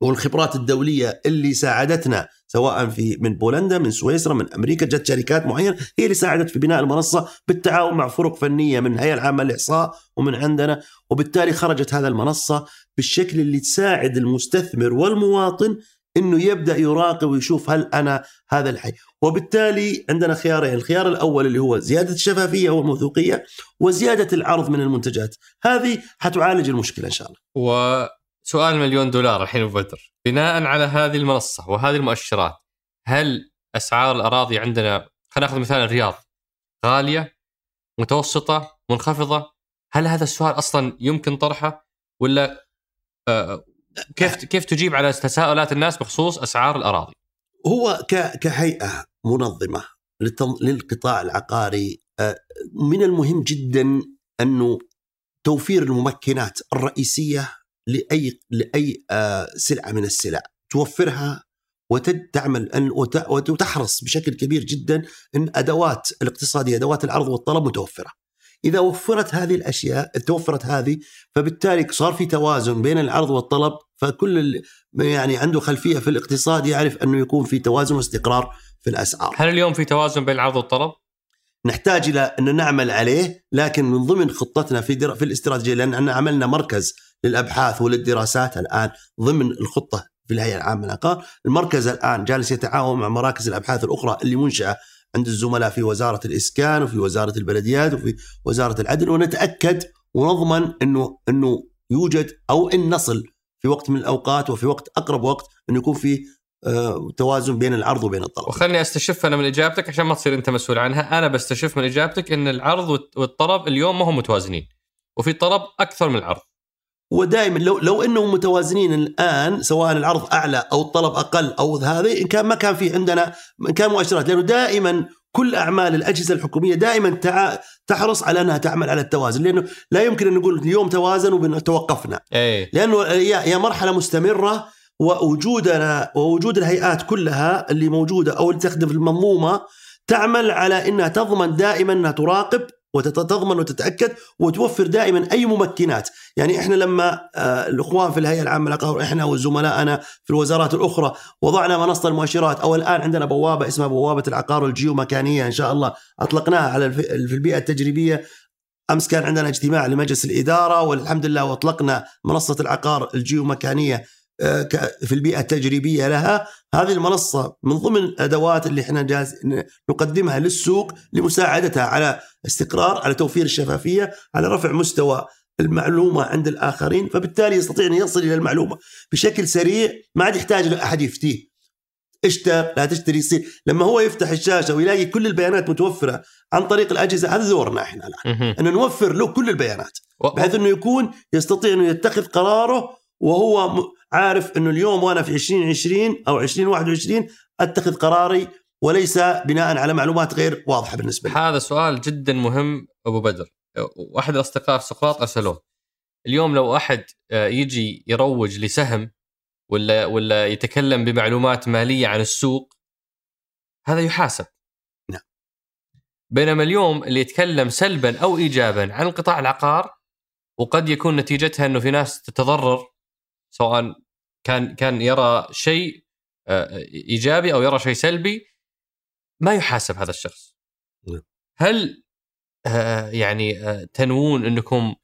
والخبرات الدولية اللي ساعدتنا سواء في من بولندا من سويسرا من أمريكا جت شركات معينة هي اللي ساعدت في بناء المنصة بالتعاون مع فرق فنية من الهيئه العامة للإحصاء ومن عندنا وبالتالي خرجت هذا المنصة بالشكل اللي تساعد المستثمر والمواطن إنه يبدأ يراقب ويشوف هل أنا هذا الحي. وبالتالي عندنا خيارين الخيار الأول اللي هو زيادة الشفافية والموثوقيه وزيادة العرض من المنتجات. هذه حتعالج المشكلة إن شاء الله. وسؤال مليون دولار الحين بدر. بناء على هذه المنصة وهذه المؤشرات هل أسعار الأراضي عندنا خلينا نأخذ مثال الرياض غالية متوسطة منخفضة؟ هل هذا السؤال أصلا يمكن طرحه ولا آه، كيف كيف تجيب على تساؤلات الناس بخصوص أسعار الأراضي؟ هو كهيئة منظمة للقطاع العقاري آه، من المهم جدا أنه توفير الممكنات الرئيسية لاي لأي آه، سلعة من السلع توفرها وتعمل وتحرص بشكل كبير جدا إن أدوات الاقتصادية أدوات العرض والطلب متوفرة. إذا وفرت هذه الأشياء توفرت هذه فبالتالي صار في توازن بين العرض والطلب فكل يعني عنده خلفية في الاقتصاد يعرف أنه يكون في توازن واستقرار في الأسعار. هل اليوم في توازن بين العرض والطلب؟ نحتاج إلى أن نعمل عليه لكن من ضمن خطتنا في در... في الاستراتيجية لأن عملنا مركز للأبحاث وللدراسات الآن ضمن الخطة في الهيئة العامة للعقار، المركز الآن جالس يتعاون مع مراكز الأبحاث الأخرى اللي منشأة عند الزملاء في وزارة الإسكان وفي وزارة البلديات وفي وزارة العدل ونتأكد ونضمن انه إنه يوجد أو إن نصل في وقت من الأوقات وفي وقت أقرب وقت انه يكون في آه، توازن بين العرض وبين الطلب. وخلني أستشف أنا من إجابتك عشان ما تصير أنت مسؤول عنها، أنا بستشف من إجابتك إن العرض والطلب اليوم ما هم متوازنين. وفي طلب أكثر من العرض. ودائما لو لو إنهم متوازنين الآن سواء العرض أعلى أو الطلب أقل أو هذا إن كان ما كان في عندنا إن كان مؤشرات. لأنه دائما كل أعمال الأجهزة الحكومية دائما تحرص على أنها تعمل على التوازن. لأنه لا يمكن أن نقول اليوم توازن وتوقفنا أي. لأنه هي مرحلة مستمرة ووجودنا ووجود الهيئات كلها اللي موجودة أو اللي تخدم المنظومة تعمل على إنها تضمن دائما إنها تراقب وتضمن وتتأكد وتوفر دائما أي ممكنات، يعني إحنا لما آه، الإخوان في الهيئة العامة للعقار إحنا وزملائنا في الوزارات الأخرى وضعنا منصة المؤشرات. أو الآن عندنا بوابة اسمها بوابة العقار الجيومكانية إن شاء الله. أطلقناها على في البيئة التجريبية. أمس كان عندنا اجتماع لمجلس الإدارة والحمد لله واطلقنا منصة العقار الجيومكانية. في البيئة التجريبية لها هذه المنصة من ضمن الأدوات اللي إحنا جاز نقدمها للسوق لمساعدتها على استقرار على توفير الشفافية على رفع مستوى المعلومة عند الآخرين فبالتالي يستطيع أن يصل إلى المعلومة بشكل سريع ما عاد يحتاج لاحد يفتيه. اشتر لا تشتري يصير. لما هو يفتح الشاشة ويلاقي كل البيانات متوفرة عن طريق الأجهزة هذا دورنا إحنا الآن. أن نوفر له كل البيانات بحيث إنه يكون يستطيع إنه يتخذ قراره وهو عارف إنه اليوم وأنا في 2020 أو 2021 أتخذ قراري وليس بناء على معلومات غير واضحة بالنسبة لي. هذا سؤال جدا مهم أبو بدر. واحد الاصدقاء في سقراط أرسلوه. اليوم لو أحد آه، يجي يروج لسهم ولا ولا يتكلم بمعلومات مالية عن السوق هذا يحاسب. نعم. بينما اليوم اللي يتكلم سلبا أو ايجابا عن قطاع العقار وقد يكون نتيجتها إنه في ناس تتضرر سواء كان كان يرى شيء آه، إيجابي أو يرى شيء سلبي ما يحاسب هذا الشخص. نعم. هل آه، يعني آه، تنوون أنكم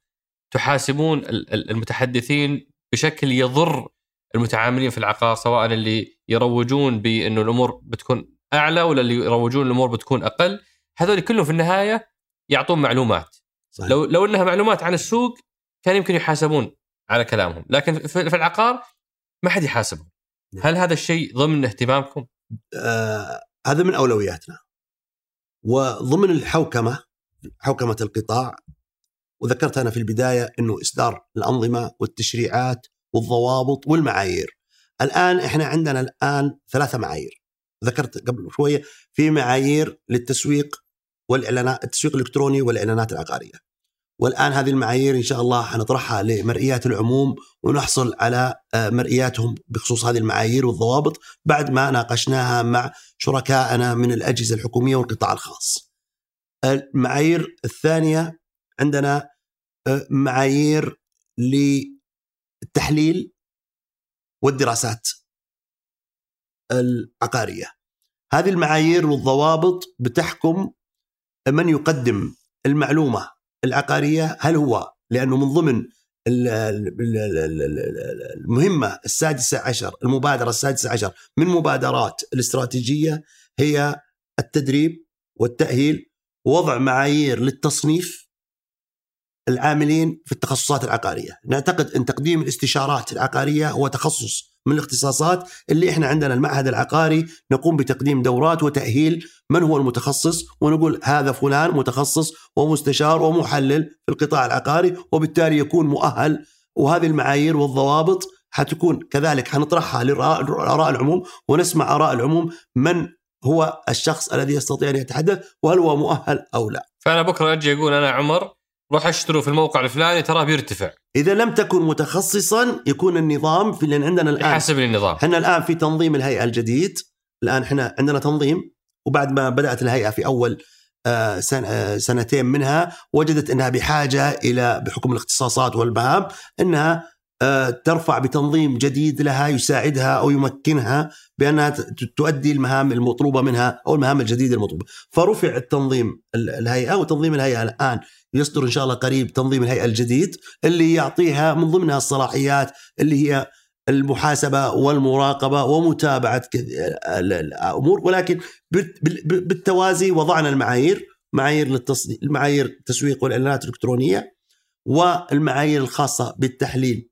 تحاسبون المتحدثين بشكل يضر المتعاملين في العقار سواء اللي يروجون بانه الأمور بتكون أعلى ولا اللي يروجون الأمور بتكون أقل هذول كلهم في النهاية يعطون معلومات صحيح. لو لو إنها معلومات عن السوق كان يمكن يحاسبون على كلامهم. لكن في العقار ما حد يحاسبهم. نعم. هل هذا الشيء ضمن اهتمامكم؟ آه هذا من أولوياتنا. وضمن الحوكمة حوكمة القطاع وذكرت أنا في البداية إنه إصدار الأنظمة والتشريعات والضوابط والمعايير. الآن إحنا عندنا الآن ثلاثة معايير. ذكرت قبل شوية في معايير للتسويق والإعلانات التسويق الإلكتروني والإعلانات العقارية. والآن هذه المعايير إن شاء الله حنطرحها لمرئيات العموم ونحصل على آه، مرئياتهم بخصوص هذه المعايير والضوابط بعد ما ناقشناها مع شركائنا من الأجهزة الحكومية والقطاع الخاص. المعايير الثانية عندنا آه، معايير للتحليل والدراسات العقارية. هذه المعايير والضوابط بتحكم من يقدم المعلومة العقارية هل هو؟ لأنه من ضمن المهمة السادسة عشر المبادرة السادسة عشر من مبادرات الاستراتيجية هي التدريب والتأهيل ووضع معايير للتصنيف العاملين في التخصصات العقارية، نعتقد أن تقديم الاستشارات العقارية هو تخصص من الاختصاصات اللي إحنا عندنا المعهد العقاري نقوم بتقديم دورات وتأهيل من هو المتخصص ونقول هذا فلان متخصص ومستشار ومحلل في القطاع العقاري وبالتالي يكون مؤهل وهذه المعايير والضوابط حتكون كذلك حنطرحها لآراء العموم ونسمع آراء العموم من هو الشخص الذي يستطيع أن يتحدث وهل هو مؤهل أو لا. فأنا بكرة أجي أقول أنا عمر روح اشتروا في الموقع الفلاني تراه بيرتفع. إذا لم تكن متخصصا يكون النظام في لأن عندنا الآن يحسب النظام. إحنا الآن في تنظيم الهيئة الجديد. الآن إحنا عندنا تنظيم وبعد ما بدأت الهيئة في أول آه، آه، سنتين منها وجدت إنها بحاجة إلى بحكم الاختصاصات والمهام إنها آه، ترفع بتنظيم جديد لها يساعدها أو يمكنها بأنها تؤدي المهام المطلوبة منها أو المهام الجديدة المطلوبة، فرفع التنظيم الهيئة وتنظيم الهيئة الآن يصدر إن شاء الله قريب تنظيم الهيئة الجديد اللي يعطيها من ضمنها الصلاحيات اللي هي المحاسبة والمراقبة ومتابعة الأمور. ولكن بالتوازي وضعنا المعايير معايير للتصديق المعايير التسويق والإعلانات الإلكترونية والمعايير الخاصة بالتحليل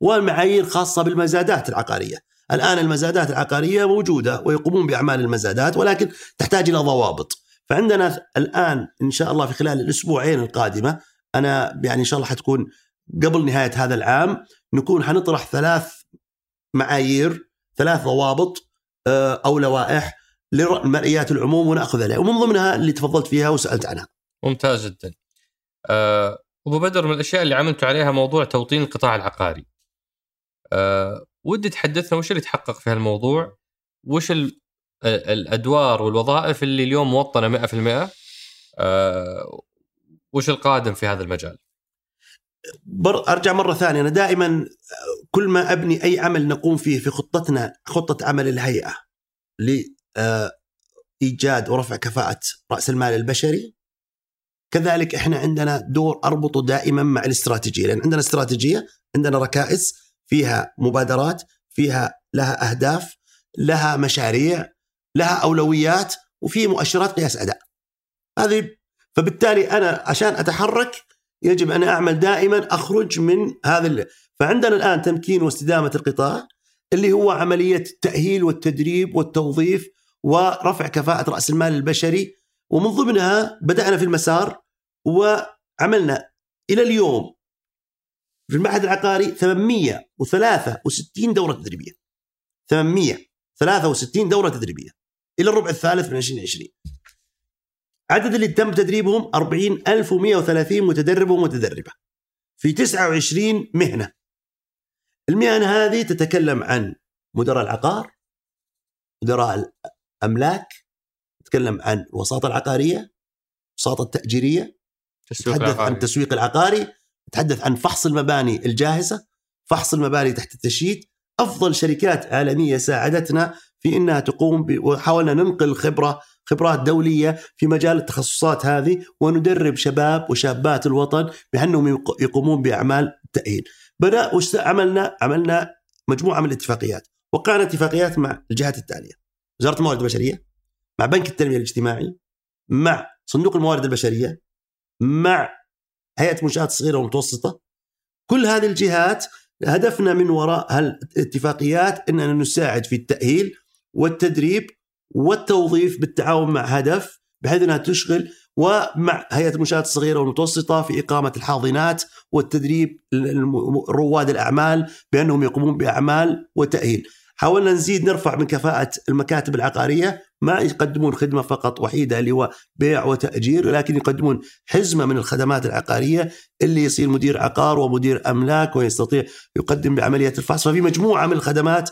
والمعايير الخاصة بالمزادات العقارية. الآن المزادات العقارية موجودة ويقومون بأعمال المزادات ولكن تحتاج إلى ضوابط. فعندنا الآن إن شاء الله في خلال الأسبوعين القادمة أنا يعني إن شاء الله حتكون قبل نهاية هذا العام نكون حنطرح ثلاث معايير ثلاث ضوابط آه، أو لوائح لمرئيات العموم ونأخذ عليها ومن ضمنها اللي تفضلت فيها وسألت عنها. ممتاز جدا. أه أبو بدر من الأشياء اللي عملتوا عليها موضوع توطين القطاع العقاري. أه ودي تحدثنا وش اللي تحقق في هالموضوع؟ وش الأدوار والوظائف اللي اليوم موطنة 100%؟ أه وش القادم في هذا المجال؟ بر أرجع مرة ثانية أنا دائما كل ما أبني أي عمل نقوم فيه في خطتنا خطة عمل الهيئة لايجاد ورفع كفاءة رأس المال البشري كذلك إحنا عندنا دور أربطه دائما مع الاستراتيجية لأن عندنا استراتيجية عندنا ركائز فيها مبادرات فيها لها أهداف لها مشاريع لها أولويات وفي مؤشرات قياس أداء. هذه فبالتالي أنا عشان أتحرك يجب أن أعمل دائما أخرج من هذا اللي. فعندنا الآن تمكين واستدامة القطاع اللي هو عملية التأهيل والتدريب والتوظيف ورفع كفاءة رأس المال البشري ومن ضمنها بدأنا في المسار وعملنا إلى اليوم في المعهد العقاري 863 دورة تدريبية. 863 دورة تدريبية. إلى الربع الثالث من 2020 عدد اللي تم تدريبهم 40130 متدرب ومتدربة. في 29 مهنة. المهن هذه تتكلم عن مدراء العقار مدراء الأملاك تتكلم عن الوساطة العقارية الوساطة التأجيرية تتحدث عن التسويق العقاري تتحدث عن فحص المباني الجاهزة فحص المباني تحت التشييد. أفضل شركات عالمية ساعدتنا في أنها تقوم وحاولنا ننقل خبرة خبرات دولية في مجال التخصصات هذه وندرب شباب وشابات الوطن بأنهم يقومون بأعمال التأهيل. بدأ عملنا عملنا مجموعة من الاتفاقيات وقعنا اتفاقيات مع الجهات التالية وزارة الموارد البشرية مع بنك التنمية الاجتماعي مع صندوق الموارد البشرية مع هيئة المنشآت الصغيرة والمتوسطة كل هذه الجهات هدفنا من وراء هالاتفاقيات إننا نساعد في التأهيل والتدريب والتوظيف بالتعاون مع هدف بحيث إنها تشغل ومع هيئة المنشآت الصغيرة والمتوسطة في إقامة الحاضنات والتدريب رواد الأعمال بأنهم يقومون بأعمال وتأهيل. حاولنا نزيد نرفع من كفاءة المكاتب العقارية ما يقدمون خدمة فقط وحيدة اللي هو بيع وتأجير ولكن يقدمون حزمة من الخدمات العقارية اللي يصير مدير عقار ومدير أملاك ويستطيع يقدم بعمليه الفحص ففي مجموعة من الخدمات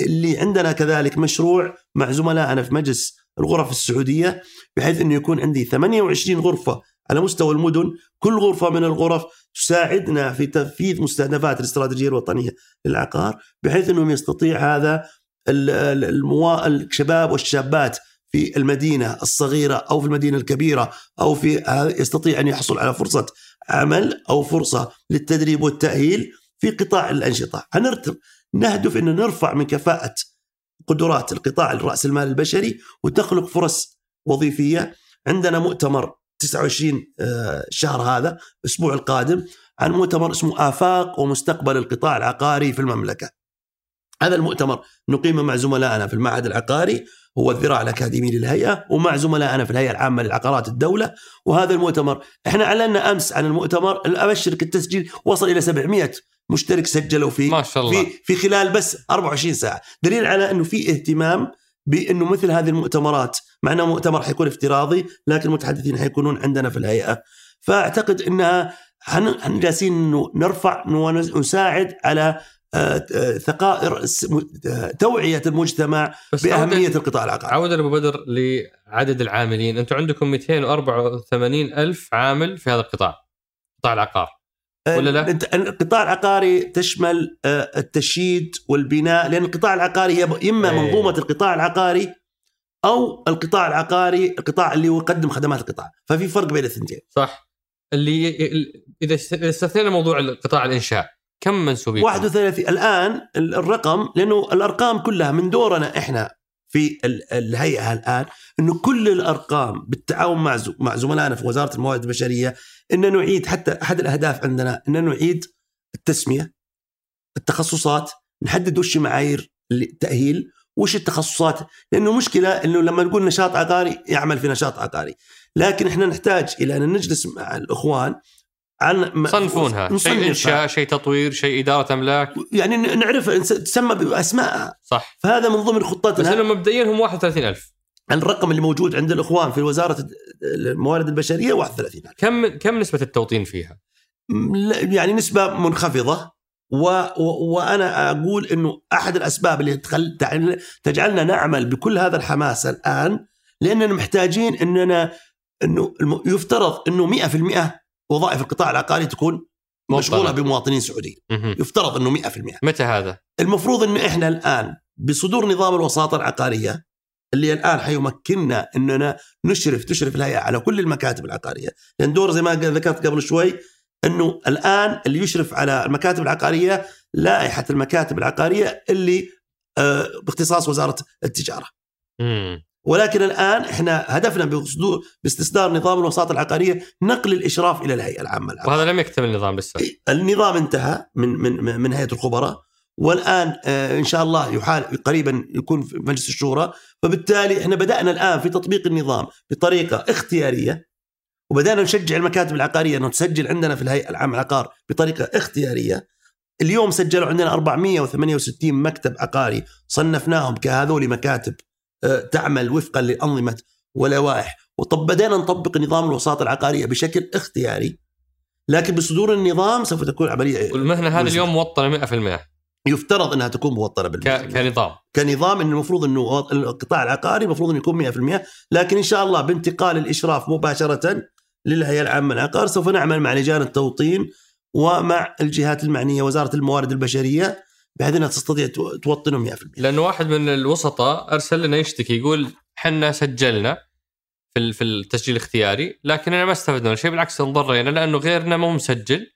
اللي عندنا كذلك مشروع مع زملائنا في مجلس الغرف السعودية بحيث إنه يكون عندي 28 غرفة على مستوى المدن. كل غرفة من الغرف تساعدنا في تنفيذ مستهدفات الاستراتيجية الوطنية للعقار بحيث إنهم يستطيع هذا الموا... الشباب والشابات في المدينة الصغيرة أو في المدينة الكبيرة أو في يستطيع أن يحصل على فرصة عمل أو فرصة للتدريب والتأهيل في قطاع الأنشطة، هنرتب نهدف إن نرفع من كفاءة قدرات القطاع الراس المال البشري وتخلق فرص وظيفية عندنا مؤتمر 29 الشهر آه، هذا الأسبوع القادم عن مؤتمر اسمه آفاق ومستقبل القطاع العقاري في المملكة. هذا المؤتمر نقيمه مع زملائنا في المعهد العقاري هو الذراع الأكاديمي للهيئة ومع زملائنا في الهيئة العامة للعقارات الدولة وهذا المؤتمر إحنا اعلنا أمس عن المؤتمر ابشرك التسجيل وصل إلى 700 مشترك سجلوا فيه ما شاء الله في في خلال بس 24 ساعة دليل على إنه في اهتمام بإنه مثل هذه المؤتمرات مع إنه مؤتمر حيكون افتراضي لكن المتحدثين حيكونون عندنا في الهيئة فأعتقد إنها إحنا جالسين نرفع ونساعد على آه، آه، ثقائر آه، توعية المجتمع بأهمية القطاع العقاري. عودا ابو بدر لعدد العاملين، أنتم عندكم 284 ألف عامل في هذا القطاع، قطاع العقار. ولا لا؟ القطاع العقاري تشمل التشييد والبناء لأن القطاع العقاري هي إما أيه. منظومة القطاع العقاري أو القطاع العقاري القطاع اللي يقدم خدمات القطاع. ففي فرق بين الاثنتين. صح. اللي إذا استثنينا موضوع القطاع الإنشاء كم منسوبين؟ 31 الآن الرقم لأنه الأرقام كلها من دورنا إحنا في ال- الهيئة الان إنه كل الأرقام بالتعاون مع مع زملائنا في وزارة الموارد البشرية إن نعيد حتى أحد الأهداف عندنا إن نعيد التسمية التخصصات نحدد وش معايير التأهيل وش التخصصات. لأنه مشكلة إنه لما نقول نشاط عقاري يعمل في نشاط عقاري. لكن إحنا نحتاج إلى أن نجلس مع الإخوان عن يصنفونها شيء. إنشاء شيء تطوير شيء إدارة املاك يعني نعرف تسمى باسمائها صح. فهذا من ضمن بس خطتنا انهم مبدئيا هم 31000 الرقم اللي موجود عند الإخوان في وزارة الموارد البشرية 31 كم كم نسبة التوطين فيها؟ يعني نسبة منخفضة. و... و... وأنا أقول إنه أحد الأسباب اللي تخل... تجعلنا نعمل بكل هذا الحماس الآن لأننا محتاجين إننا إنه. يفترض إنه 100% وظائف القطاع العقاري تكون مشغولة. بمواطنين سعوديين. يفترض إنه 100% متى هذا؟ المفروض إنه إحنا الآن بصدور نظام الوساطة العقارية اللي الآن حيمكننا إننا نشرف تشرف الهيئة على كل المكاتب العقارية، لأن دور زي ما ذكرت قبل شوي إنه الآن اللي يشرف على المكاتب العقارية لائحة المكاتب العقارية اللي آه، باختصاص وزارة التجارة. مم. ولكن الآن إحنا هدفنا بصدور باستصدار نظام الوساطة العقارية نقل الإشراف إلى الهيئة العامة العقاريه. وهذا لم يكتمل النظام لسه النظام انتهى من من من هيئة الخبراء والآن آه، إن شاء الله يحال قريبا يكون في مجلس الشورى. فبالتالي إحنا بدأنا الآن في تطبيق النظام بطريقة اختيارية وبدأنا نشجع المكاتب العقارية إنه تسجل عندنا في الهيئة العامة للعقار بطريقة اختيارية. اليوم سجلوا عندنا 468 مكتب عقاري صنفناهم كهذول مكاتب تعمل وفقا لأنظمة ولوائح وطب بدانا نطبق نظام الوساطة العقارية بشكل اختياري لكن بصدور النظام سوف تكون عملية والمهنه هذه. اليوم موطنة 100% يفترض أنها تكون موطنة. بالمجتمع. كنظام كنظام انه المفروض إنه القطاع العقاري المفروض إنه يكون 100% لكن إن شاء الله بانتقال الإشراف مباشرة للهيئة العامة للعقار سوف نعمل مع لجان التوطين ومع الجهات المعنية وزارة الموارد البشرية بحيث إنها تستطيع تو- توطنهم 100% لأنه واحد من الوسطاء أرسل لنا يشتكي يقول حنا سجلنا في في التسجيل الاختياري لكننا ما استفدنا شيء بالعكس انضرينا لأنه غيرنا مو مسجل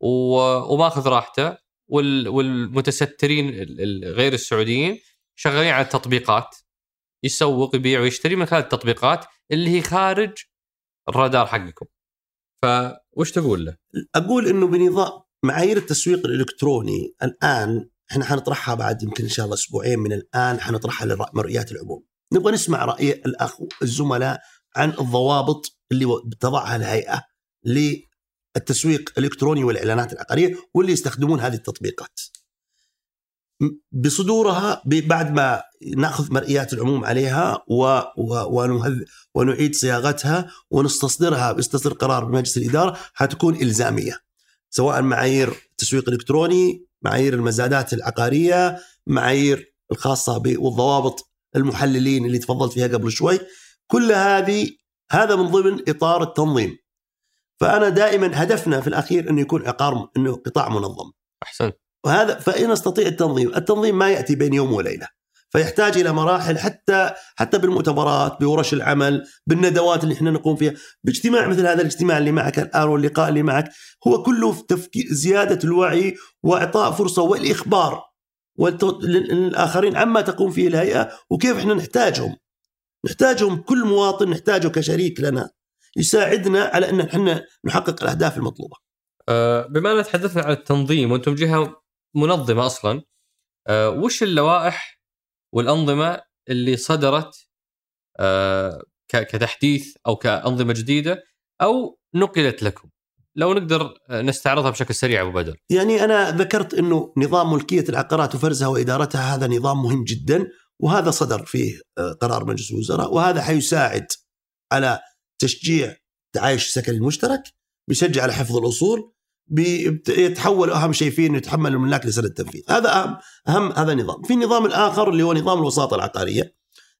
وماخذ راحته وال- والمتسترين ال- ال- غير السعوديين شغالين على التطبيقات يسوق يبيع ويشتري من خلال التطبيقات اللي هي خارج الرادار حقكم فوش تقول له؟ أقول إنه بنظام معايير التسويق الإلكتروني الآن إحنا حنطرحها بعد يمكن إن شاء الله أسبوعين من الآن حنطرحها لمرئيات العموم. نبغى نسمع رأي الأخ الزملاء عن الضوابط اللي تضعها الهيئة للتسويق الإلكتروني والإعلانات العقارية واللي يستخدمون هذه التطبيقات. بصدورها بعد ما نأخذ مرئيات العموم عليها و و ونعيد صياغتها ونستصدرها بيستصدر قرار بمجلس الإدارة حتكون إلزامية سواء معايير التسويق الإلكتروني، معايير المزادات العقارية، معايير الخاصة والضوابط المحللين اللي تفضلت فيها قبل شوي، كل هذه هذا من ضمن إطار التنظيم. فأنا دائما هدفنا في الأخير انه يكون عقار أنه قطاع منظم. احسنت وهذا فإن نستطيع التنظيم، التنظيم ما يأتي بين يوم وليلة. فيحتاج إلى مراحل حتى حتى بالمؤتمرات بورش العمل بالندوات اللي إحنا نقوم فيها. باجتماع مثل هذا الاجتماع اللي معك الآن واللقاء اللي معك هو كله في تفكير زيادة الوعي وإعطاء فرصة والإخبار للآخرين عما تقوم فيه الهيئة وكيف إحنا نحتاجهم. نحتاجهم كل مواطن نحتاجه كشريك لنا يساعدنا على إن إحنا نحقق الأهداف المطلوبة. آه، بما أننا تحدثنا عن التنظيم وأنتم جهة منظمة أصلا آه، وش اللوائح والأنظمة اللي صدرت آه، كتحديث أو كأنظمة جديدة أو نقلت لكم. لو نقدر آه، نستعرضها بشكل سريع أبو بدر. يعني أنا ذكرت إنه نظام ملكية العقارات وفرزها وإدارتها هذا نظام مهم جدا وهذا صدر فيه آه، قرار مجلس الوزراء وهذا حيساعد على تشجيع تعايش السكني المشترك بيشجع على حفظ الأصول بيبت- يتحول أهم شيء فيه إنه يتحمل الملاك لسنه التنفيذ. هذا اهم اهم هذا النظام في النظام الآخر اللي هو نظام الوساطة العقارية.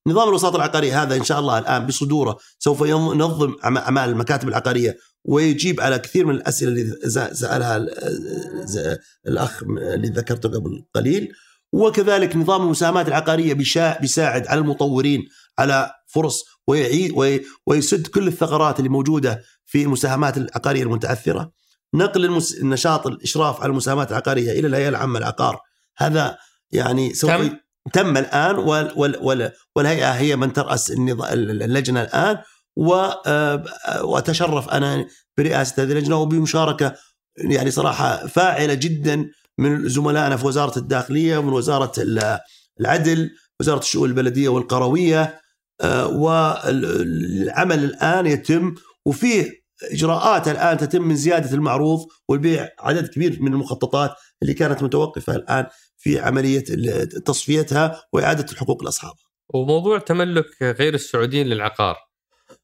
نظام الوساطة العقارية هذا إن شاء الله الآن بصدوره سوف ينظم أعمال المكاتب العقارية ويجيب على كثير من الأسئلة اللي سألها الأخ اللي ذكرته قبل قليل. وكذلك نظام المساهمات العقارية بيساعد على المطورين على فرص ويسد كل الثغرات اللي موجودة في المساهمات العقارية المتعثرة. نقل المس... النشاط الإشراف على المساهمات العقارية إلى الهيئة العامة للعقار. هذا يعني سوف كم؟ تم الآن وال وال وال والهيئة هي من ترأس اللجنة الآن. وأتشرف أنا برئاسة هذه اللجنة وبمشاركة يعني صراحة فاعلة جدا من زملائنا في وزارة الداخلية ومن وزارة العدل وزارة الشؤون البلدية والقروية. والعمل الآن يتم. وفيه إجراءات الآن تتم من زيادة المعروض والبيع عدد كبير من المخططات اللي كانت متوقفة الآن في عملية تصفيتها وإعادة الحقوق لأصحابها. وموضوع تملك غير السعوديين للعقار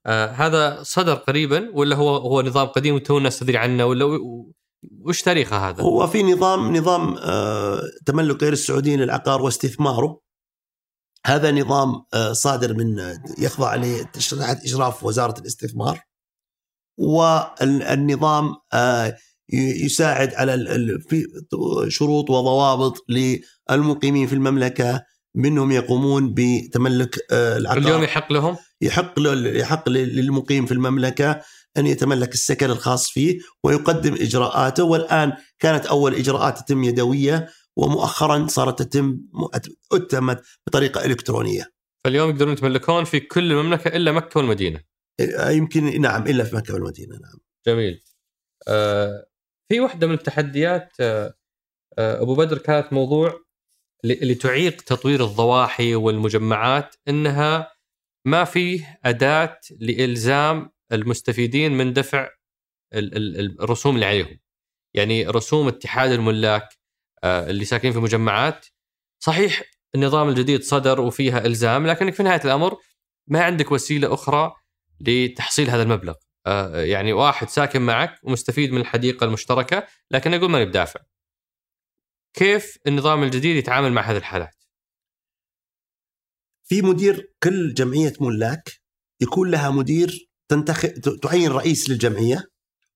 آه هذا صدر قريبا ولا هو هو نظام قديم وتو الناس تدري عنه ولا وش تاريخه هذا؟ هو في نظام نظام آه تملك غير السعوديين للعقار واستثماره هذا نظام آه صادر من يخضع لتحت اشراف وزارة الاستثمار والنظام آه يساعد على في شروط وضوابط للمقيمين في المملكة منهم يقومون بتملك آه، العقار اليوم يحق لهم؟ يحق يحق للمقيم في المملكة أن يتملك السكن الخاص فيه ويقدم إجراءاته والآن كانت أول إجراءات تتم يدوية ومؤخرا صارت تتم اتمت بطريقة إلكترونية. فاليوم يقدرون يتملكون في كل المملكة إلا مكة والمدينة. آه، يمكن نعم إلا في مكه والمدينه نعم. جميل. آه في واحدة من التحديات آه آه أبو بدر كانت موضوع اللي تعيق تطوير الضواحي والمجمعات إنها ما فيه أداة لإلزام المستفيدين من دفع الرسوم اللي عليهم. يعني رسوم اتحاد الملاك آه، اللي ساكنين في مجمعات صحيح النظام الجديد صدر وفيها إلزام لكنك في نهاية الأمر ما عندك وسيلة أخرى لتحصيل هذا المبلغ. آه، يعني واحد ساكن معك ومستفيد من الحديقة المشتركة لكن يقول ماني بدافع. كيف النظام الجديد يتعامل مع هذه الحالات؟ في مدير كل جمعية ملاك يكون لها مدير تنتخب تعين رئيس للجمعية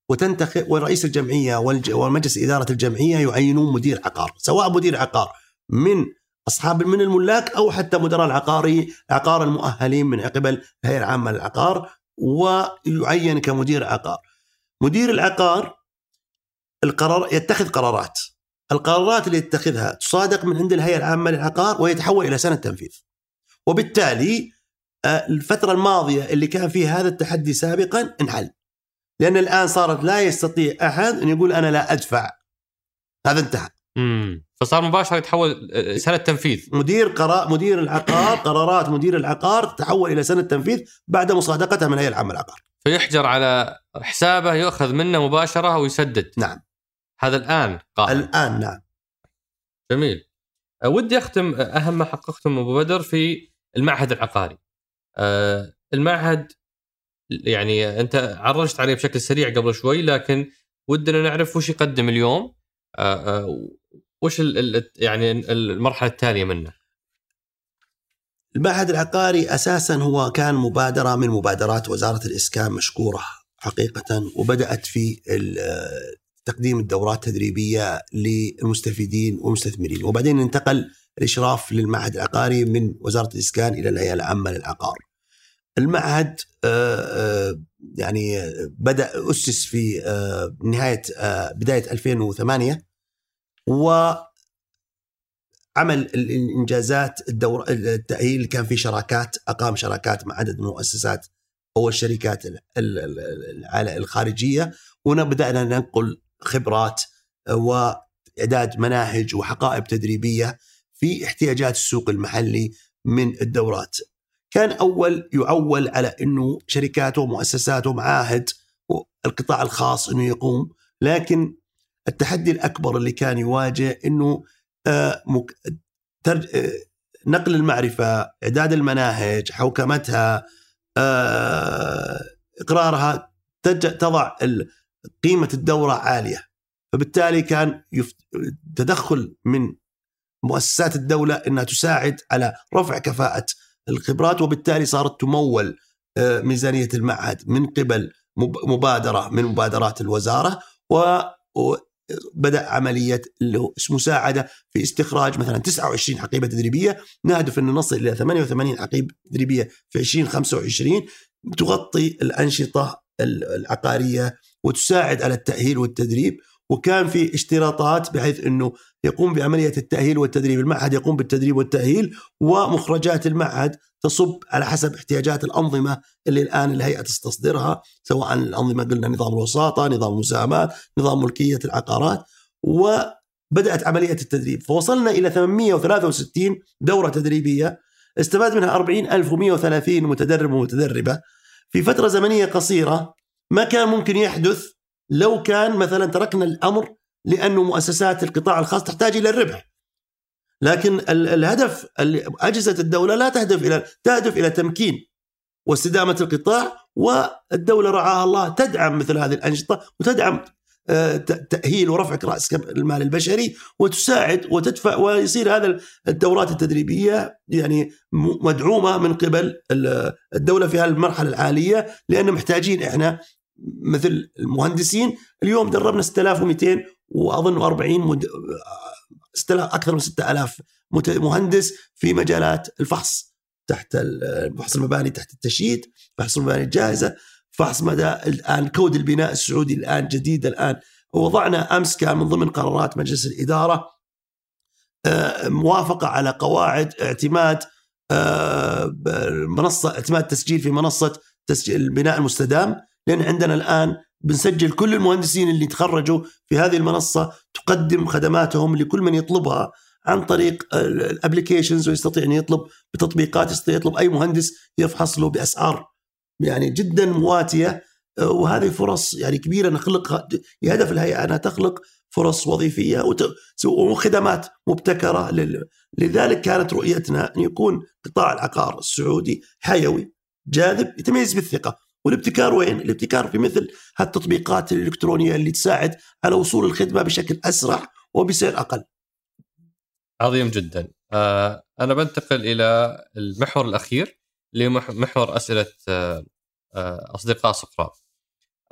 وتنتخب ورئيس الجمعية ومجلس إدارة الجمعية يعينون مدير عقار، سواء مدير عقار من أصحاب من الملاك أو حتى مدراء العقاري عقار المؤهلين من قبل الهيئه العامه للعقار ويعين كمدير عقار. مدير العقار القرار يتخذ قرارات القرارات اللي يتخذها تصادق من عند الهيئة العامة للعقار ويتحول إلى سنة تنفيذ. وبالتالي آه، الفترة الماضية اللي كان فيها هذا التحدي سابقا انحل. لأن الآن صارت لا يستطيع أحد أن يقول أنا لا أدفع. هذا انتهى. فصار مباشرة يتحول آه، سنة تنفيذ. مدير قرار مدير العقار قرارات مدير العقار تتحول إلى سنة تنفيذ بعد مصادقتها من الهيئه العامه للعقار. فيحجر على حسابه يؤخذ منه مباشرة ويسدد. نعم. هذا الآن قائم الآن نعم جميل أه، ودي أختم أه، أهم ما حققتم أبو بدر في المعهد العقاري أه، المعهد يعني أنت عرجت عليه بشكل سريع قبل شوي لكن ودنا نعرف وش يقدم اليوم وش يعني المرحلة التالية منه؟ المعهد العقاري أساسا هو كان مبادرة من مبادرات وزارة الإسكان مشكورة حقيقة وبدأت في تقديم الدورات التدريبية للمستفيدين والمستثمرين. وبعدين انتقل الإشراف للمعهد العقاري من وزارة الإسكان إلى الهيئة العامة للعقار. المعهد آه، آه، يعني بدأ أسس في آه، نهاية بداية 2008 و عمل الانجازات الدور التأهيل كان في شراكات أقام شراكات مع عدد من المؤسسات أو الشركات الخارجية وهنا بدانا ننقل خبرات وإعداد مناهج وحقائب تدريبية في احتياجات السوق المحلي من الدورات. كان أول يعول على إنه شركات ومؤسسات ومعاهد والقطاع الخاص إنه يقوم، لكن التحدي الأكبر اللي كان يواجه إنه آه، آه، نقل المعرفة، إعداد المناهج، حوكمتها، آه، إقرارها تضع قيمة الدورة عالية. فبالتالي كان تدخل من مؤسسات الدولة إنها تساعد على رفع كفاءة الخبرات وبالتالي صارت تمول ميزانية المعهد من قبل مبادرة من مبادرات الوزارة وبدا عملية مساعده في استخراج مثلا 29 حقيبه تدريبية. نهدف أن نصل إلى 88 حقيبه تدريبية في 2025 تغطي الأنشطة العقارية وتساعد على التأهيل والتدريب. وكان في اشتراطات بحيث أنه يقوم بعملية التأهيل والتدريب، المعهد يقوم بالتدريب والتأهيل ومخرجات المعهد تصب على حسب احتياجات الأنظمة اللي الآن الهيئة تستصدرها سواء الأنظمة قلنا نظام الوساطة، نظام المساهمات، نظام ملكية العقارات وبدأت عملية التدريب، فوصلنا إلى 863 دورة تدريبية استفاد منها 40130 متدرب ومتدربة في فترة زمنية قصيرة ما كان ممكن يحدث لو كان مثلا تركنا الأمر لأنه مؤسسات القطاع الخاص تحتاج إلى الربح. لكن الهدف أجهزة الدولة لا تهدف إلى تهدف إلى تمكين واستدامة القطاع والدولة رعاها الله تدعم مثل هذه الأنشطة وتدعم آه، تأهيل ورفع رأس المال البشري وتساعد وتدفع ويصير هذا الدورات التدريبية يعني مدعومة من قبل الدولة في هذه المرحلة الحاليه لأن محتاجين إحنا مثل المهندسين اليوم دربنا 6200 وأظن 40 مد... أكثر من 6000 مهندس في مجالات الفحص تحت فحص المباني تحت التشييد فحص المباني الجاهزة فحص مدى الآن كود البناء السعودي الآن جديد الآن وضعنا أمس كان من ضمن قرارات مجلس الإدارة آه، موافقة على قواعد اعتماد آه، منصة اعتماد تسجيل في منصة تسجيل البناء المستدام لأن عندنا الآن بنسجل كل المهندسين اللي تخرجوا في هذه المنصة تقدم خدماتهم لكل من يطلبها عن طريق الابلكيشنز ويستطيع أن يطلب بتطبيقات يستطيع يطلب أي مهندس يفحص له بأسعار يعني جدا مواتية. وهذه فرص يعني كبيرة نخلق هدف الهيئة أنها تخلق فرص وظيفية وخدمات مبتكرة لذلك كانت رؤيتنا أن يكون قطاع العقار السعودي حيوي جاذب يتميز بالثقة. والابتكار وين؟ الابتكار في مثل هالتطبيقات الإلكترونية اللي تساعد على وصول الخدمة بشكل أسرع وبسعر أقل. عظيم جدا. آه أنا بنتقل إلى المحور الأخير لمحور أسئلة آه آه أصدقاء سقراط.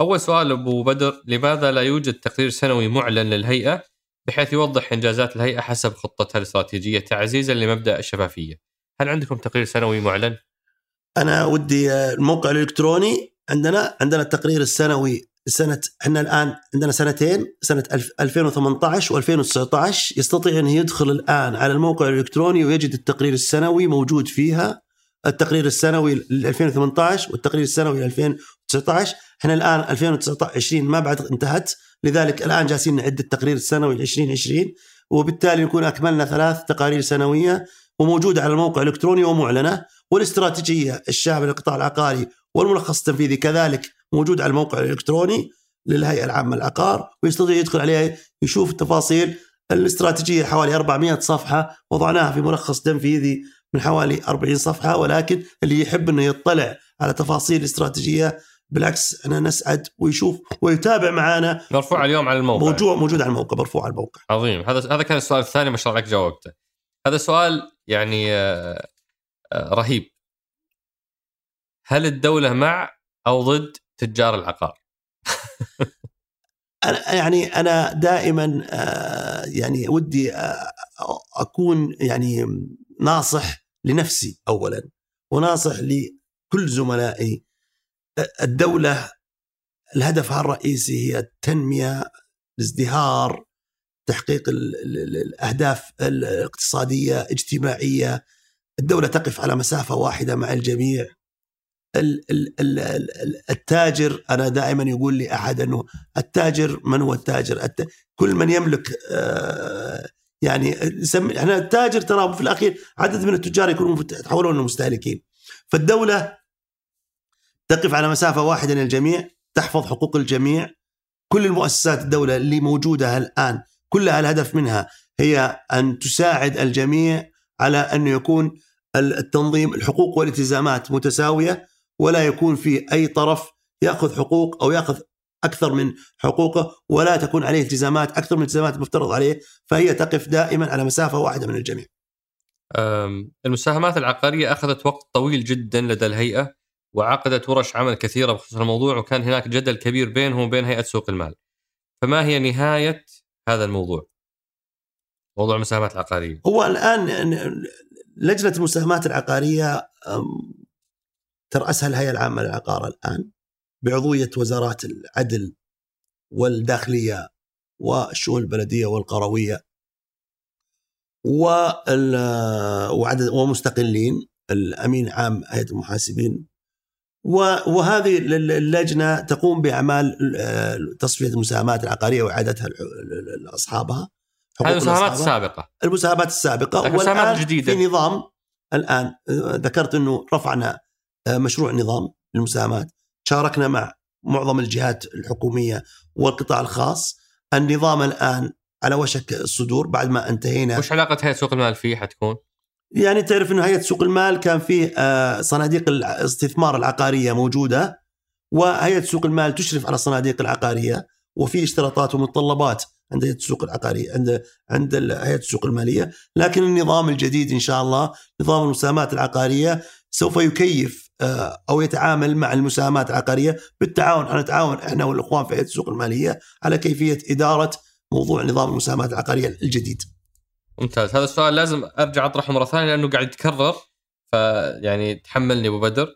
أول سؤال أبو بدر لماذا لا يوجد تقرير سنوي معلن للهيئة بحيث يوضح إنجازات الهيئة حسب خطتها الاستراتيجية تعزيزا لمبدأ الشفافية؟ هل عندكم تقرير سنوي معلن؟ أنا ودي الموقع الإلكتروني عندنا عندنا التقرير السنوي سنة إحنا الآن عندنا سنتين سنة 2018 و2019 يستطيع أن يدخل الآن على الموقع الإلكتروني ويجد التقرير السنوي موجود فيها. التقرير السنوي ل 2018 والتقرير السنوي ل 2019 إحنا الآن 2019 ما بعد انتهت. لذلك الآن جالسين نعد التقرير السنوي ل 2020 وبالتالي نكون أكملنا ثلاث تقارير سنوية وموجوده على الموقع الإلكتروني ومعلنة. والاستراتيجية الشامله للقطاع العقاري والملخص التنفيذي كذلك موجود على الموقع الإلكتروني للهيئة العامة للعقار ويستطيع يدخل عليها يشوف التفاصيل. الاستراتيجية حوالي 400 صفحة وضعناها في ملخص تنفيذي من حوالي 40 صفحة ولكن اللي يحب إنه يطلع على تفاصيل الاستراتيجية بالعكس أنا نسعد ويشوف ويتابع معنا مرفوع اليوم على الموقع. موجود موجود على الموقع مرفوع على الموقع. عظيم. هذا هذا كان السؤال الثاني ما شاء الله عليك جاوبته. هذا سؤال يعني آه، رهيب. هل الدولة مع أو ضد تجار العقار؟ أنا يعني أنا دائما آه، يعني ودي أكون يعني ناصح لنفسي اولا وناصح لكل زملائي. الدولة الهدفها الرئيسي هي التنمية الازدهار تحقيق الأهداف الاقتصادية اجتماعية. الدولة تقف على مسافة واحدة مع الجميع. التاجر أنا دائما يقول لي أحد إنه التاجر من هو التاجر؟ كل من يملك آه، يعني إحنا التاجر ترى في الأخير عدد من التجار يكونوا يتحولون لمستهلكين فالدولة تقف على مسافة واحدة للجميع تحفظ حقوق الجميع. كل المؤسسات الدولة اللي موجودة الآن كلها الهدف منها هي أن تساعد الجميع على انه يكون التنظيم الحقوق والالتزامات متساوية ولا يكون في أي طرف يأخذ حقوق أو يأخذ أكثر من حقوقه ولا تكون عليه التزامات أكثر من الالتزامات المفترض عليه فهي تقف دائما على مسافة واحدة من الجميع. المساهمات العقارية أخذت وقت طويل جدا لدى الهيئة وعقدت ورش عمل كثيرة بخصوص الموضوع وكان هناك جدل كبير بينهم وبين هيئة سوق المال. فما هي نهاية هذا الموضوع؟ موضوع المساهمات العقارية. هو الآن لجنة المساهمات العقارية ترأسها الهيئة العامة للعقار الآن بعضوية وزارات العدل والداخلية والشؤون البلدية والقروية وال- وعدد ومستقلين الأمين عام هيئة المحاسبين وهذه ال- اللجنة تقوم بأعمال آه، تصفية المساهمات العقارية وإعادتها لأصحابها المساهمات. السابقه المساهمات السابقة والآن الجديدة. في نظام الآن آه، ذكرت أنه رفعنا آه، مشروع نظام للمساهمات شاركنا مع معظم الجهات الحكومية والقطاع الخاص النظام الآن على وشك الصدور بعد ما انتهينا وش علاقة هيئة سوق المال فيه حتكون؟ يعني تعرف أنه هيئة سوق المال كان فيه آه، صناديق الاستثمار العقارية موجودة وهيئة سوق المال تشرف على الصناديق العقارية وفي اشتراطات ومتطلبات عند هيئه السوق العقاريه عند عند هيئه السوق المالية. لكن النظام الجديد إن شاء الله نظام المساهمات العقارية سوف يكيف آه، أو يتعامل مع المساهمات العقارية بالتعاون. نتعاون إحنا والإخوان في هيئه السوق المالية على كيفية إدارة موضوع نظام المساهمات العقارية الجديد. ممتاز. هذا السؤال لازم أرجع أطرحه مرة ثانية لأنه قاعد يتكرر. فيعني تحملني أبو بدر.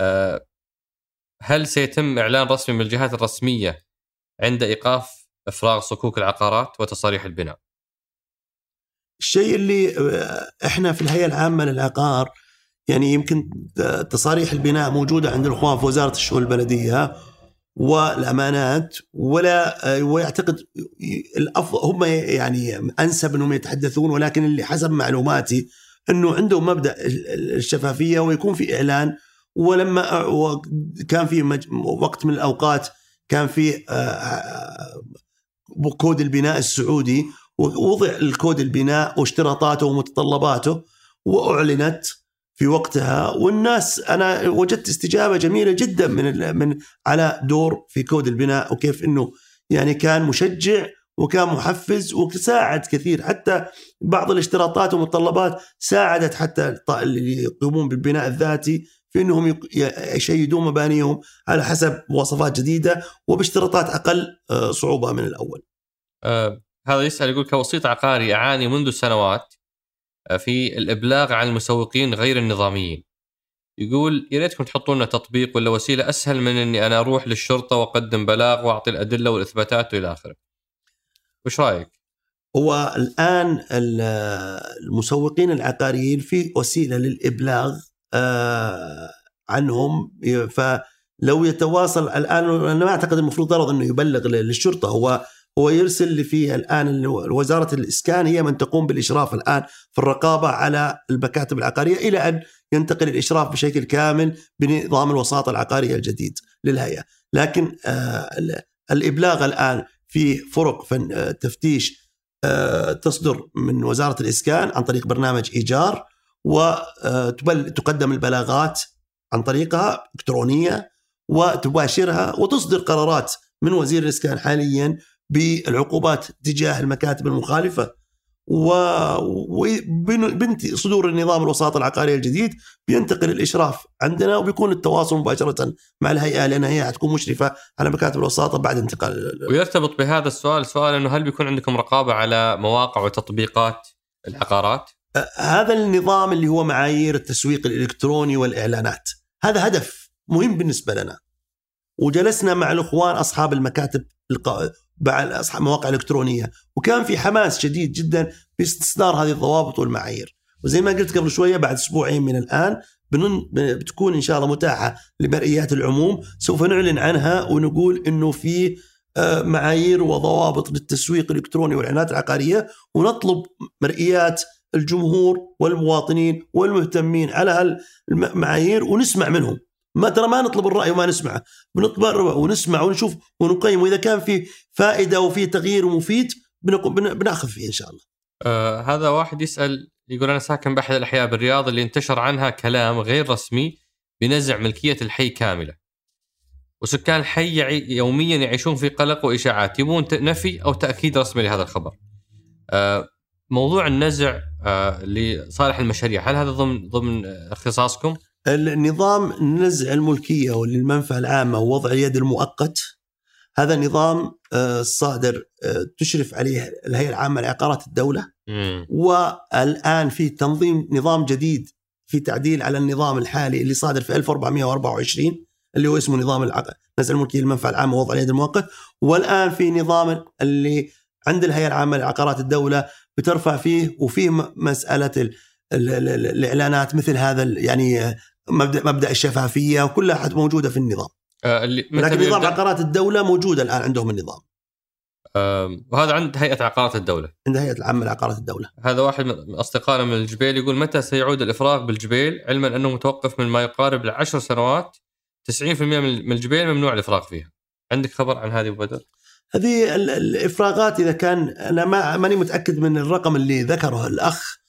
أه، هل سيتم إعلان رسمي من الجهات الرسمية عند إيقاف إفراغ صكوك العقارات وتصاريح البناء؟ الشيء اللي آه، إحنا في الهيئة العامة للعقار يعني يمكن تصاريح البناء موجودة عند الإخوان في وزارة الشؤون البلدية والأمانات ولا آه، ويعتقد الافضل هم يعني أنسب أنهم يتحدثون ولكن اللي حسب معلوماتي إنه عندهم مبدأ الشفافية ويكون في إعلان ولما كان في وقت من الأوقات كان في آه، كود البناء السعودي ووضع الكود البناء واشتراطاته ومتطلباته وأعلنت في وقتها. والناس أنا وجدت استجابة جميلة جدا من من على دور في كود البناء وكيف إنه يعني كان مشجع وكان محفز وساعد كثير. حتى بعض الاشتراطات والمتطلبات ساعدت حتى اللي يقومون بالبناء الذاتي في انهم يشيدون مبانيهم على حسب مواصفات جديدة وباشتراطات أقل آه، صعوبة من الأول. أه هذا يسأل يقول كوسيط عقاري اعاني منذ سنوات آه، في الإبلاغ عن المسوقين غير النظاميين. يقول يا ريتكم تحطوا لنا تطبيق ولا وسيلة أسهل من إني أنا أروح للشرطة وأقدم بلاغ وأعطي الأدلة والإثباتات وإلى آخره. وش رأيك؟ هو الآن ال- المسوقين العقاريين في وسيلة للإبلاغ آه، عنهم. ي- فلو يتواصل الآن أنا ما أعتقد المفروض ضرر إنه يبلغ للشرطة. هو هو يرسل اللي فيه الآن ال- وزارة الإسكان هي من تقوم بالإشراف الآن في الرقابة على المكاتب العقارية إلى أن ينتقل الإشراف بشكل كامل بنظام الوساطه العقاريه الجديد للهيئة، لكن آه، ال- الإبلاغ الآن في فرق آه، تفتيش آه، تصدر من وزارة الإسكان عن طريق برنامج إيجار. وتقدم البلاغات عن طريقها إلكترونية وتباشرها وتصدر قرارات من وزير الإسكان حاليا بالعقوبات تجاه المكاتب المخالفة وبنت صدور النظام الوساطه العقاريه الجديد بينتقل الإشراف عندنا وبيكون التواصل مباشرة مع الهيئة لأن هي حتكون مشرفة على مكاتب الوساطه بعد انتقال ويرتبط بهذا السؤال سؤال إنه هل بيكون عندكم رقابة على مواقع وتطبيقات العقارات؟ هذا النظام اللي هو معايير التسويق الإلكتروني والإعلانات. هذا هدف مهم بالنسبة لنا. وجلسنا مع الأخوان أصحاب المكاتب الق- مع اصحاب المواقع الالكترونيه وكان في حماس شديد جدا في استصدار هذه الضوابط والمعايير. وزي ما قلت قبل شوية بعد أسبوعين من الآن بنن- بتكون إن شاء الله متاحة لمرئيات العموم. سوف نعلن عنها ونقول إنه في آه، معايير وضوابط للتسويق الإلكتروني والإعلانات العقارية. ونطلب مرئيات الجمهور والمواطنين والمهتمين على هالمعايير ونسمع منهم ما ترى ما نطلب الرأي وما نسمعه بنطلب ونسمع ونشوف ونقيم وإذا كان في فائدة وفي تغيير مفيد بنأخذ فيه إن شاء الله آه هذا واحد يسأل يقول أنا ساكن بأحد الأحياء بالرياض اللي انتشر عنها كلام غير رسمي بنزع ملكية الحي كاملة. وسكان الحي يوميا يعيشون في قلق وإشاعات يبون نفي أو تأكيد رسمي لهذا الخبر. آه موضوع النزع آه لصالح المشاريع هل هذا ضمن ضمن اختصاصكم؟ النظام نزع الملكية وللمنفعه العامة ووضع اليد المؤقت هذا نظام آه، صادر آه، تشرف عليه الهيئة العامة لعقارات الدولة مم. والآن في تنظيم نظام جديد في تعديل على النظام الحالي اللي صادر في 1424 اللي هو اسمه نظام العقد نزع الملكية للمنفعة العامة ووضع اليد المؤقت والآن في نظام اللي عند الهيئة العامة لعقارات الدولة بترفع فيه وفيه مسألة ال ال ال الإعلانات مثل هذا يعني مبدأ مبدأ الشفافية وكلها موجودة في النظام. آه لكن نظام عقارات الدولة موجود الآن عندهم النظام. وهذا عند هيئة عقارات الدولة عند هيئة العامة لعقارات الدولة هذا واحد من أصدقائنا من الجبيل يقول متى سيعود الإفراغ بالجبيل علما أنه متوقف من ما يقارب لعشر سنوات 90% من الجبيل ممنوع الإفراغ فيها عندك خبر عن هذه بدر؟ هذه الإفراغات إذا كان أنا ما ماني متأكد من الرقم اللي ذكره الأخ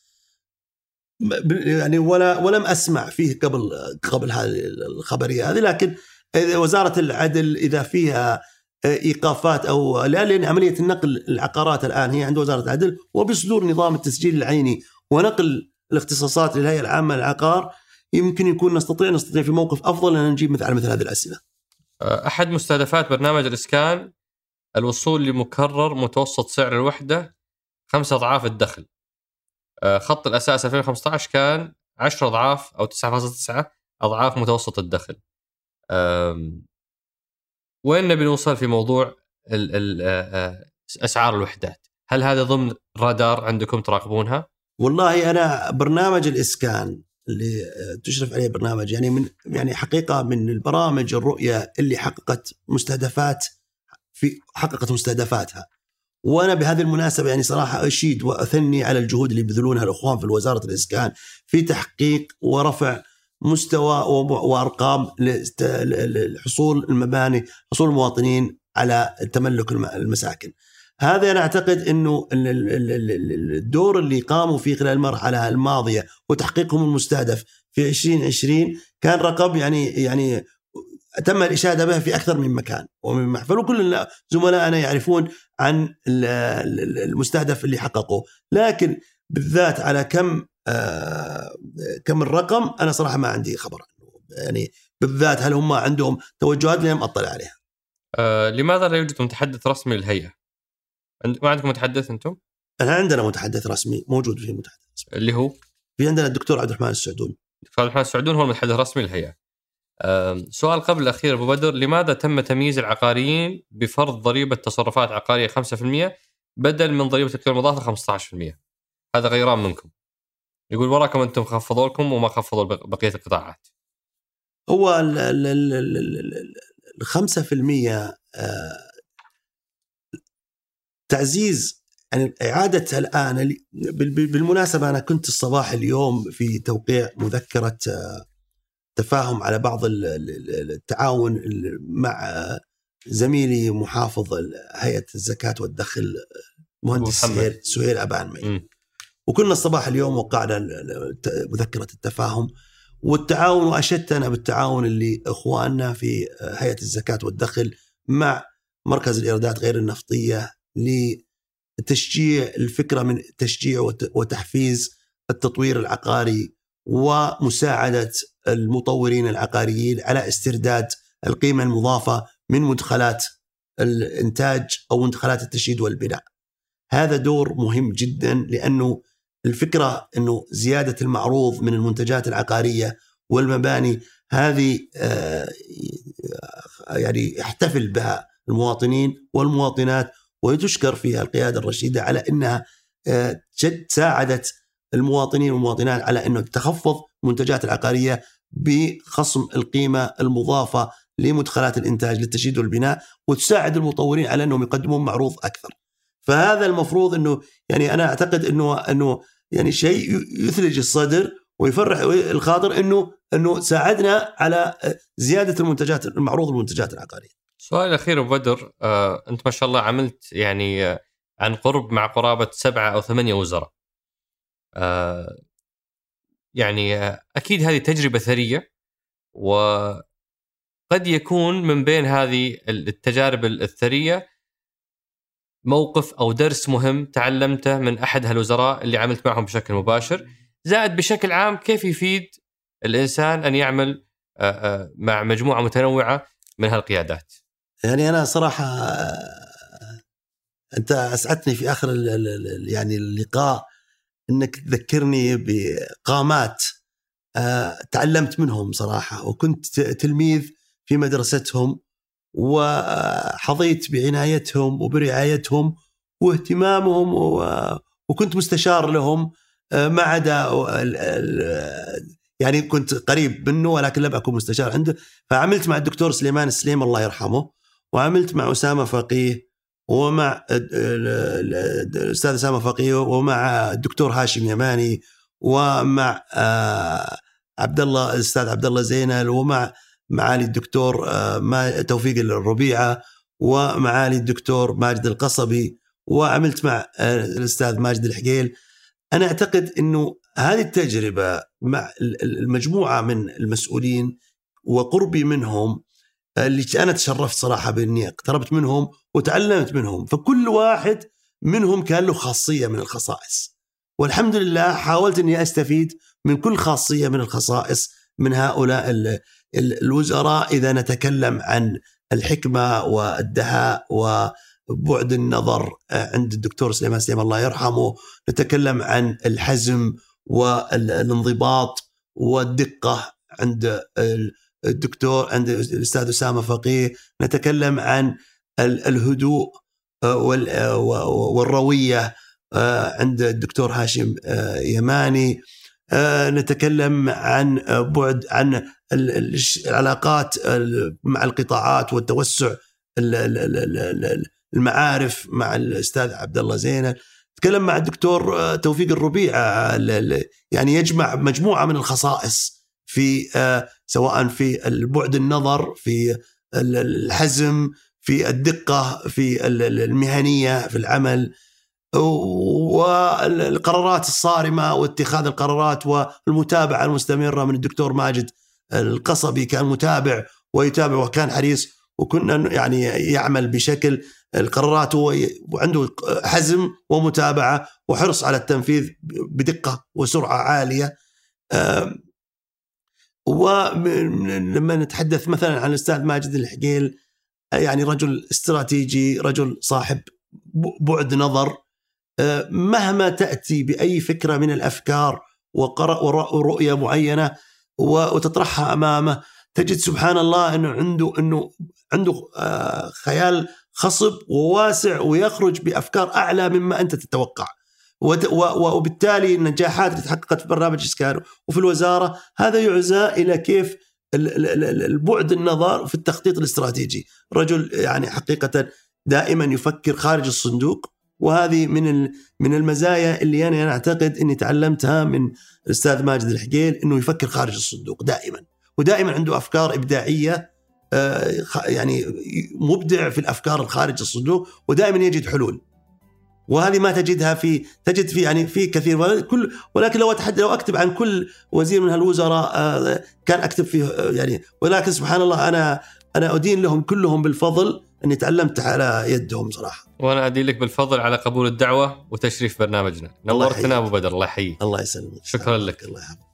يعني ولا ولم أسمع فيه قبل قبل هذه الخبرية هذه لكن وزارة العدل إذا فيها إيقافات أو لا لأن عملية النقل العقارات الآن هي عند وزارة العدل وبصدور نظام التسجيل العيني ونقل الاختصاصات للهيئة العامة للعقار يمكن يكون نستطيع نستطيع في موقف أفضل أن نجيب مثل على مثل هذه الأسئلة. أحد مستهدفات برنامج الإسكان الوصول لمكرر متوسط سعر الوحدة خمسة أضعاف الدخل. خط الأساس 2015 كان 10 أضعاف أو 9.9 أضعاف متوسط الدخل. وين نبي نوصل في موضوع ال ال أسعار الوحدات؟ هل هذا ضمن رادار عندكم تراقبونها؟ والله أنا برنامج الإسكان اللي تشرف عليه برنامج يعني من يعني حقيقة من البرامج الرؤية اللي حققت مستهدفات في حققت مستهدفاتها. وأنا بهذه المناسبة يعني صراحة أشيد وأثني على الجهود اللي يبذلونها الإخوان في وزاره الإسكان في تحقيق ورفع مستوى وأرقام لحصول المباني حصول المواطنين على تملك المساكن. هذا أنا أعتقد إنه الدور اللي قاموا فيه خلال المرحلة الماضية وتحقيقهم المستهدف في 2020 كان رقم يعني يعني تم الاشاده به في أكثر من مكان ومن محفل وكل زملائنا يعرفون عن المستهدف اللي حققوه لكن بالذات على كم آه كم الرقم أنا صراحة ما عندي خبر يعني بالذات هل هم عندهم توجهات لم أطلع عليها آه لماذا لا يوجد متحدث رسمي للهيئة؟ ما عندكم متحدث أنتم؟ إحنا عندنا متحدث رسمي موجود في متحدث رسمي اللي هو؟ في عندنا الدكتور عبد الرحمن السعدون دكتور عبد الرحمن السعدون هو المتحدث الرسمي للهيئة. آه سؤال قبل الأخير أبو بدر لماذا تم تمييز العقاريين بفرض ضريبة تصرفات عقارية 5% بدل من ضريبة القيمه المضافه 15%؟ هذا غيران منكم. يقول وراكم أنتم خفضوا لكم وما خفضوا بقية القطاعات. هو ال 5% تعزيز يعني إعادة الآن بالمناسبة أنا كنت الصباح اليوم في توقيع مذكرة تفاهم على بعض التعاون مع زميلي محافظ هيئة الزكاة والدخل مهندس سهيل سهيل أبان مي. وكنا الصباح اليوم وقعنا مذكرة التفاهم والتعاون وأشدت أنا بالتعاون اللي إخواننا في هيئة الزكاة والدخل مع مركز الإيرادات غير النفطية لتشجيع الفكرة من تشجيع وتحفيز التطوير العقاري ومساعدة المطورين العقاريين على استرداد القيمة المضافة من مدخلات الإنتاج أو مدخلات التشييد والبناء. هذا دور مهم جدا لأنه الفكرة أنه زيادة المعروض من المنتجات العقارية والمباني هذه يعني يحتفل بها المواطنين والمواطنات وتشكر فيها القيادة الرشيدة على أنها جد ساعدت المواطنين والمواطنات على أنه تخفض المنتجات العقارية بخصم القيمة المضافة لمدخلات الإنتاج للتشييد والبناء وتساعد المطورين على أنهم يقدمون معروض أكثر فهذا المفروض أنه يعني أنا أعتقد أنه أنه يعني شيء يثلج الصدر ويفرح الخاطر أنه أنه ساعدنا على زيادة المنتجات المعروض المنتجات العقارية. السؤال الاخير أبو بدر آه، أنت ما شاء الله عملت يعني آه، عن قرب مع قرابة سبعة أو ثمانية وزراء. آه، يعني آه، أكيد هذه تجربة ثرية وقد يكون من بين هذه التجارب الثرية موقف أو درس مهم تعلمته من أحد هالوزراء اللي عملت معهم بشكل مباشر زائد بشكل عام كيف يفيد الإنسان أن يعمل مع مجموعة متنوعة من هالقيادات. يعني أنا صراحة أنت أسعدتني في آخر يعني اللقاء إنك تذكرني بقامات تعلمت منهم صراحة وكنت تلميذ في مدرستهم وحظيت بعنايتهم وبرعايتهم واهتمامهم وكنت مستشار لهم آه، ما عدا يعني كنت قريب منه ولكن لم أكن مستشار عنده. فعملت مع الدكتور سليمان السليم الله يرحمه وعملت مع أسامة فقيه ومع الاستاذ اسامه فقيه ومع الدكتور هاشم يماني ومع آه، عبد الله الأستاذ عبد الله زينل ومع معالي الدكتور آه، توفيق الربيعة ومعالي الدكتور ماجد القصبي وعملت مع آه، الأستاذ ماجد الحقيل. أنا أعتقد إنه هذه التجربة مع المجموعة من المسؤولين وقربي منهم اللي أنا تشرفت صراحة بإني اقتربت منهم وتعلمت منهم. فكل واحد منهم كان له خاصية من الخصائص. والحمد لله حاولت إني أستفيد من كل خاصية من الخصائص من هؤلاء الوزراء. إذا نتكلم عن الحكمة والدهاء وبعد النظر عند الدكتور سليمان سليم الله يرحمه نتكلم عن الحزم والانضباط والدقة عند الدكتور عند الأستاذ أسامة فقيه نتكلم عن الهدوء والروية عند الدكتور هاشم يماني. نتكلم عن بعد عن العلاقات مع القطاعات والتوسع المعارف مع الأستاذ عبد الله زينل. تكلم مع الدكتور توفيق الربيع يعني يجمع مجموعة من الخصائص. في سواء في البعد النظر في الحزم في الدقة في المهنية في العمل. والقرارات الصارمة واتخاذ القرارات والمتابعة المستمرة من الدكتور ماجد القصبي كان متابع ويتابع وكان حريص وكنا يعني يعمل بشكل القرارات وعنده حزم ومتابعة وحرص على التنفيذ بدقة وسرعة عالية. ولما نتحدث مثلا عن الأستاذ ماجد الحقيل يعني رجل استراتيجي رجل صاحب بعد نظر مهما تأتي بأي فكرة من الأفكار ورؤية معينة وتطرحها أمامه تجد سبحان الله إنه عنده إنه عنده آه، خيال خصب وواسع ويخرج بأفكار أعلى مما أنت تتوقع. وبالتالي النجاحات اللي تحققت في برنامج اسكان وفي الوزارة هذا يعزى إلى كيف البعد النظر في التخطيط الاستراتيجي. رجل يعني حقيقة دائما يفكر خارج الصندوق وهذه من من المزايا اللي أنا أعتقد إني تعلمتها من الأستاذ ماجد الحقيل إنه يفكر خارج الصندوق دائما. ودائما عنده أفكار إبداعية آه، يعني مبدع في الأفكار الخارج الصندوق ودائما يجد حلول. وهذه ما تجدها في تجد في يعني في كثير كل ولكن لو اتحدث لو أكتب عن كل وزير من هالوزراء آه، كان أكتب فيه آه، يعني ولكن سبحان الله أنا أنا أدين لهم كلهم بالفضل إني تعلمت على يدهم صراحة. وأنا أدين لك بالفضل على قبول الدعوة وتشريف برنامجنا. نورتنا أبو بدر الله يحييك. الله يسلمك. شكرا لك. الله يحفظك.